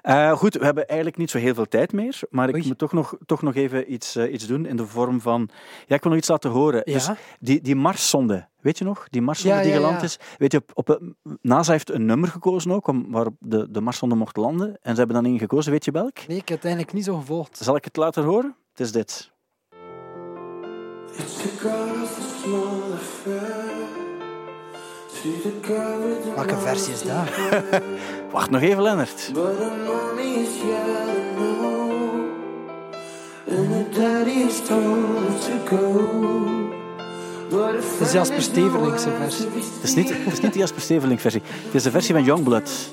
Eh, goed, we hebben eigenlijk niet zo heel veel tijd meer. Maar ik Oei. moet toch nog, toch nog even iets, eh, iets doen in de vorm van... Ja, ik wil nog iets laten horen. Ja. Dus die, die Marszonde, weet je nog? Die Marszonde Ja, die ja, geland ja. is. Weet je, op, op, eh, NASA heeft een nummer gekozen ook, om, waarop de, de Marszonde mocht landen. En ze hebben dan één gekozen, weet je welk? Nee, ik heb het eigenlijk niet zo gevolgd. Zal ik het laten horen? Het is dit. It's the Welke versie is dat? Wacht nog even, Lennart. Mommy is Jasper Steverlingse versie. Het is niet, het is niet de Jasper Stevelink versie. Het is de versie van Youngblood.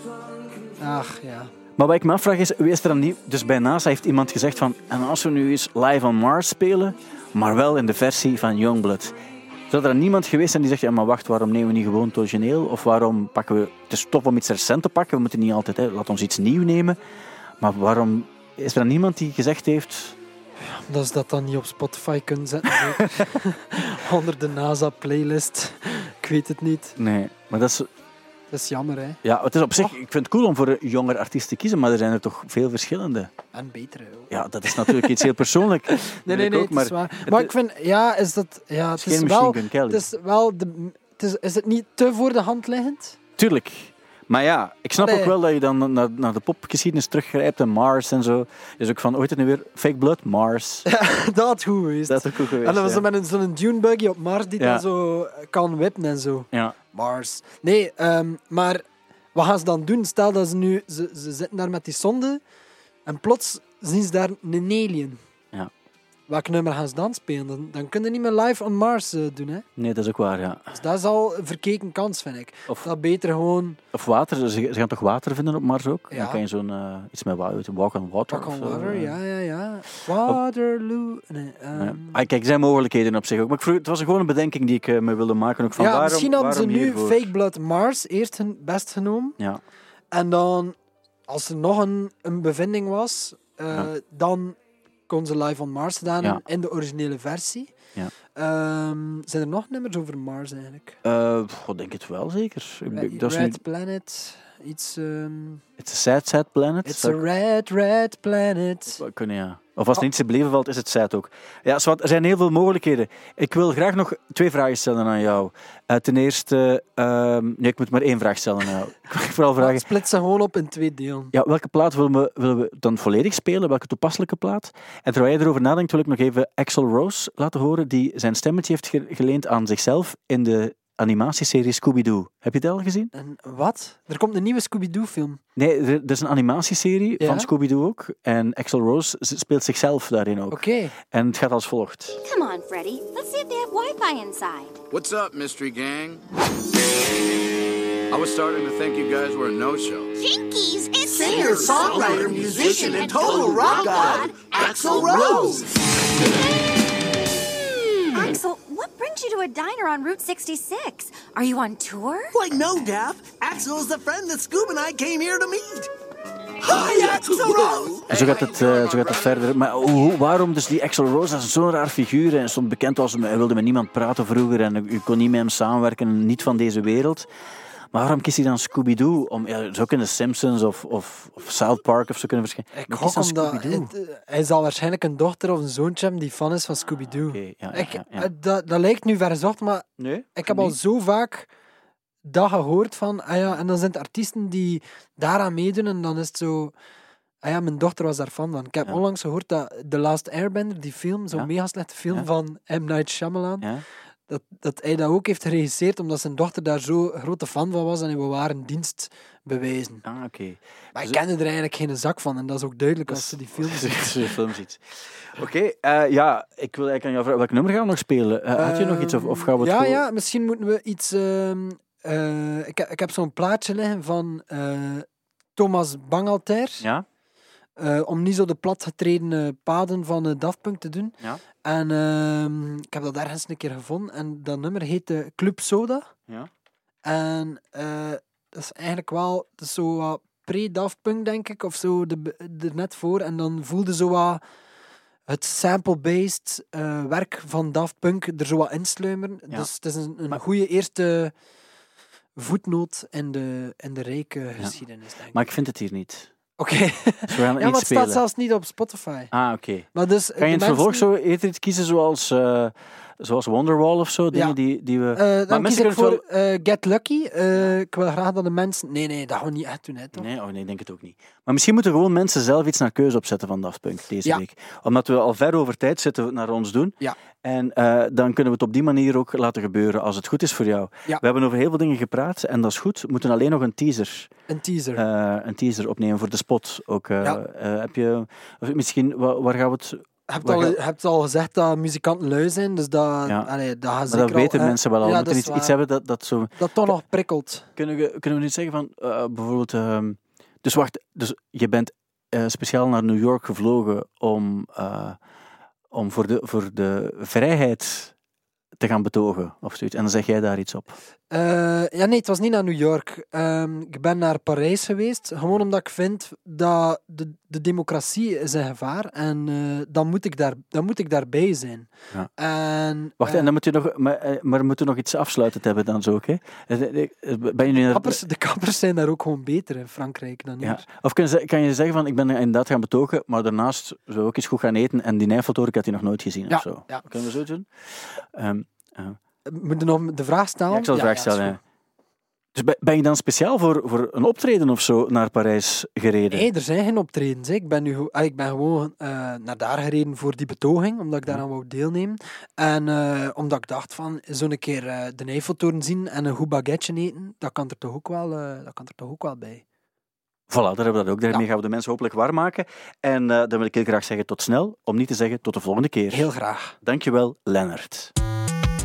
Ach, ja. Maar wat ik me afvraag is, wie is er dan niet... Dus bij NASA heeft iemand gezegd van... En als we nu eens live on Mars spelen, maar wel in de versie van Youngblood. Zou er dan niemand geweest zijn die zegt... Ja, maar wacht, waarom nemen we niet gewoon het origineel? Of waarom pakken we... Het is tof om iets recent te pakken. We moeten niet altijd... Hè, laat ons iets nieuw nemen. Maar waarom... Is er dan niemand die gezegd heeft... Dat is dat dan niet op Spotify kunnen zetten. Onder de NASA-playlist. Ik weet het niet. Nee, maar dat is... Dat is jammer, hè. Ja, het is op zich... Ik vind het cool om voor een jonger artiest te kiezen, maar er zijn er toch veel verschillende. En betere. ook. Ja, dat is natuurlijk iets heel persoonlijks. Nee, nee, nee, ook, maar waar. Maar ik vind, ja, is dat... Ja, het is Machine wel... Het is wel... De, het is, is het niet te voor de hand liggend? Tuurlijk. Maar ja, ik snap ook wel dat je dan naar, naar de popgeschiedenis teruggrijpt en Mars en zo. Is ook van, ooit het nu weer? Fake Blood? Mars. dat had goed geweest. Dat is ook goed geweest. en dat was ja. zo met een, zo'n dune buggy op Mars die Ja. dan zo kan whippen en zo. Ja. Mars. Nee, ehm, maar wat gaan ze dan doen? Stel dat ze nu... Ze, ze zitten daar met die sonde en plots zien ze daar een alien. Welk nummer gaan ze dan spelen? Dan, dan kunnen ze niet meer live on Mars eh, doen, hè. Nee, dat is ook waar, ja. Dus dat is al een verkeken kans, vind ik. Of, Dat beter gewoon... of water, ze, ze gaan toch water vinden op Mars ook? Ja. Dan kan je zo'n, eh, iets met wa- walk on water. Walk on zo, water, eh. ja, ja, ja. Waterloo. Nee, ehm, Ja. Ah, kijk, er zijn mogelijkheden op zich ook. Maar ik vroeg, het was gewoon een bedenking die ik eh, me wilde maken. Ook van ja, waarom, misschien hadden ze nu hiervoor? Fake Blood Mars eerst hun best genomen. Ja. En dan, als er nog een, een bevinding was, eh, Ja. dan kon ze live on Mars gedaan Ja. in de originele versie. Ja. Ehm, zijn er nog nummers over Mars eigenlijk? Eh, goh, denk het wel, zeker. Ik- Red, dat is Red Planet, iets... ehm, it's a sad, sad planet. it's a ik- red, red planet. Kunnen, ja. Of als er niets te beleven valt, is het sad ook. Ja, Swat, er zijn heel veel mogelijkheden. Ik wil graag nog twee vragen stellen aan jou. Eh, ten eerste, ehm, nee, ik moet maar één vraag stellen aan jou. Ik wil vooral vragen, Split ze gewoon op in twee delen. ja, welke plaat willen we, willen we dan volledig spelen? Welke toepasselijke plaat? En terwijl jij erover nadenkt, wil ik nog even Axel Rose laten horen, die zijn stemmetje heeft ge- geleend aan zichzelf in de animatieserie Scooby-Doo. Heb je het al gezien? En wat? Er komt een nieuwe Scooby-Doo-film. Nee, er, er is een animatieserie Ja? van Scooby-Doo ook. En Axel Rose speelt zichzelf daarin ook. Oké. En het gaat als volgt. Come on, Freddy. Let's see if they have Wi-Fi inside. What's up, Mystery Gang? I was starting to think you guys were a no-show. Jinkies, it's Singer, songwriter, musician, and total rock god, Axl Rose. Axel, what brings you to a diner on Route 66? Are you on tour? Why, no, Daff. Axel is the friend that Scoob and I came here to meet. Hi, Axl Rose. En Zo gaat het, eh, zo gaat het verder. Maar hoe, waarom dus die Axel Rose? Dat is zo'n raar figuur. En stond bekend als hij wilde met niemand praten vroeger. En u kon niet met hem samenwerken. Niet van deze wereld. Maar waarom kiest hij dan Scooby-Doo? Om, ja, zo kunnen Simpsons of, of, of South Park of zo kunnen verschijnen. Ik gok omdat... Het, eh, hij zal waarschijnlijk een dochter of een zoontje hebben die fan is van Scooby-Doo. Ja, ja, ja, ja. eh, dat, dat lijkt nu verzocht, maar Nee? ik heb al zo vaak dat gehoord van, ah ja, en dan zijn het artiesten die daaraan meedoen en dan is het zo... Ah ja, mijn dochter was daar fan van. Ik heb onlangs gehoord dat The Last Airbender, die film, zo'n mega slechte film van M. Night Shyamalan, Ja? Dat, dat hij dat ook heeft geregisseerd omdat zijn dochter daar zo grote fan van was en hij wou haar een dienst bewijzen. Ah, oké. Maar ik Dus- kende er eigenlijk geen zak van en dat is ook duidelijk als ze die film Als je de film ziet. Oké, eh, ja, ik wil eigenlijk aan jou vragen, welk nummer gaan we nog spelen? Eh, had je nog iets of, of gaan we het ja, gewoon- ja, misschien moeten we iets... ehm, eh, ik, heb- ik heb zo'n plaatje liggen van Thomas Bangalter. Ja? om niet zo de platgetreden paden van Daft Punk te doen. Ja. En ehm, ik heb dat ergens een keer gevonden. En dat nummer heette Club Soda. Ja. En eh, dat is eigenlijk wel is zo wat pre-Daft Punk, denk ik. Of zo, de, er net voor. En dan voelde zo wat het sample-based eh, werk van Daft Punk er zo wat insluimeren. Ja. Dus het is een, een Maar- goede eerste voetnoot in de, in de rijke geschiedenis, denk ik. Maar ik vind het hier niet. Oké. Dus ja, maar het spelen. staat zelfs niet op Spotify. Ah, oké. Maar dus, Kan je in het vervolg mensen- zo iets kiezen zoals, eh, zoals Wonderwall of zo? Dingen Ja. die, die we... Eh, kies ik kunnen voor eh, Get Lucky. Eh, Ik wil graag dat de mensen... Nee, nee, dat gaan we niet echt doen, hè, toch? Nee, oh nee, ik denk het ook niet. Maar misschien moeten gewoon mensen zelf iets naar keuze opzetten van Daft Punk deze Ja. week. Omdat we al ver over tijd zitten naar ons doen. Ja. En dan kunnen we het op die manier ook laten gebeuren als het goed is voor jou. Ja. We hebben over heel veel dingen gepraat en dat is goed. We moeten alleen nog een teaser, Een teaser. een teaser opnemen voor de spot. Ook, Ja. heb je, of misschien, wa- waar gaan we het... Je hebt al, je hebt al gezegd dat muzikanten lui zijn, dus dat, Ja. allee, dat maar dat weten al, mensen wel al. ja, moeten iets, iets hebben dat, dat zo... Dat toch nog prikkelt. Kunnen we, kunnen we nu zeggen van, eh, bijvoorbeeld... ehm, dus wacht, dus je bent eh, speciaal naar New York gevlogen om, eh, om voor, de, voor de vrijheid te gaan betogen of zoiets. En dan zeg jij daar iets op. Eh, ja, nee, het was niet naar New York. Ehm, ik ben naar Parijs geweest, gewoon omdat ik vind dat de, de democratie is in gevaar en eh, dan, moet ik daar, dan moet ik daarbij zijn. Ja. En, Wacht, eh, en dan moet je nog, maar, maar we moeten nog iets afsluitend hebben dan zo, oké? Ben je nu naar- kappers, de kappers zijn daar ook gewoon beter in Frankrijk dan hier. Ja. Of kun je, kan je zeggen van, ik ben inderdaad gaan betogen, maar daarnaast zou ik ook eens goed gaan eten en die Nijffeltoren, ik had die nog nooit gezien Ja, of zo. ja. Kunnen we zo doen? Eh, Moet je nog de vraag stellen? Ja, ik zal de vraag stellen. ja. Dus ben- je dan speciaal voor, voor een optreden of zo naar Parijs gereden? Nee, er zijn geen optredens. hè. Ik ben, nu, ah, ik ben gewoon eh, naar daar gereden voor die betoging, omdat ik daaraan wou deelnemen. En eh, omdat ik dacht van, zo'n keer eh, de Eiffeltoren zien en een goed baguette eten, dat kan er toch ook wel, eh, dat kan er toch ook wel bij. Voilà, daar hebben we dat ook. Daarmee gaan we de mensen hopelijk warm maken. En eh, dan wil ik heel graag zeggen tot snel, om niet te zeggen tot de volgende keer. Heel graag. Dankjewel, Lennart.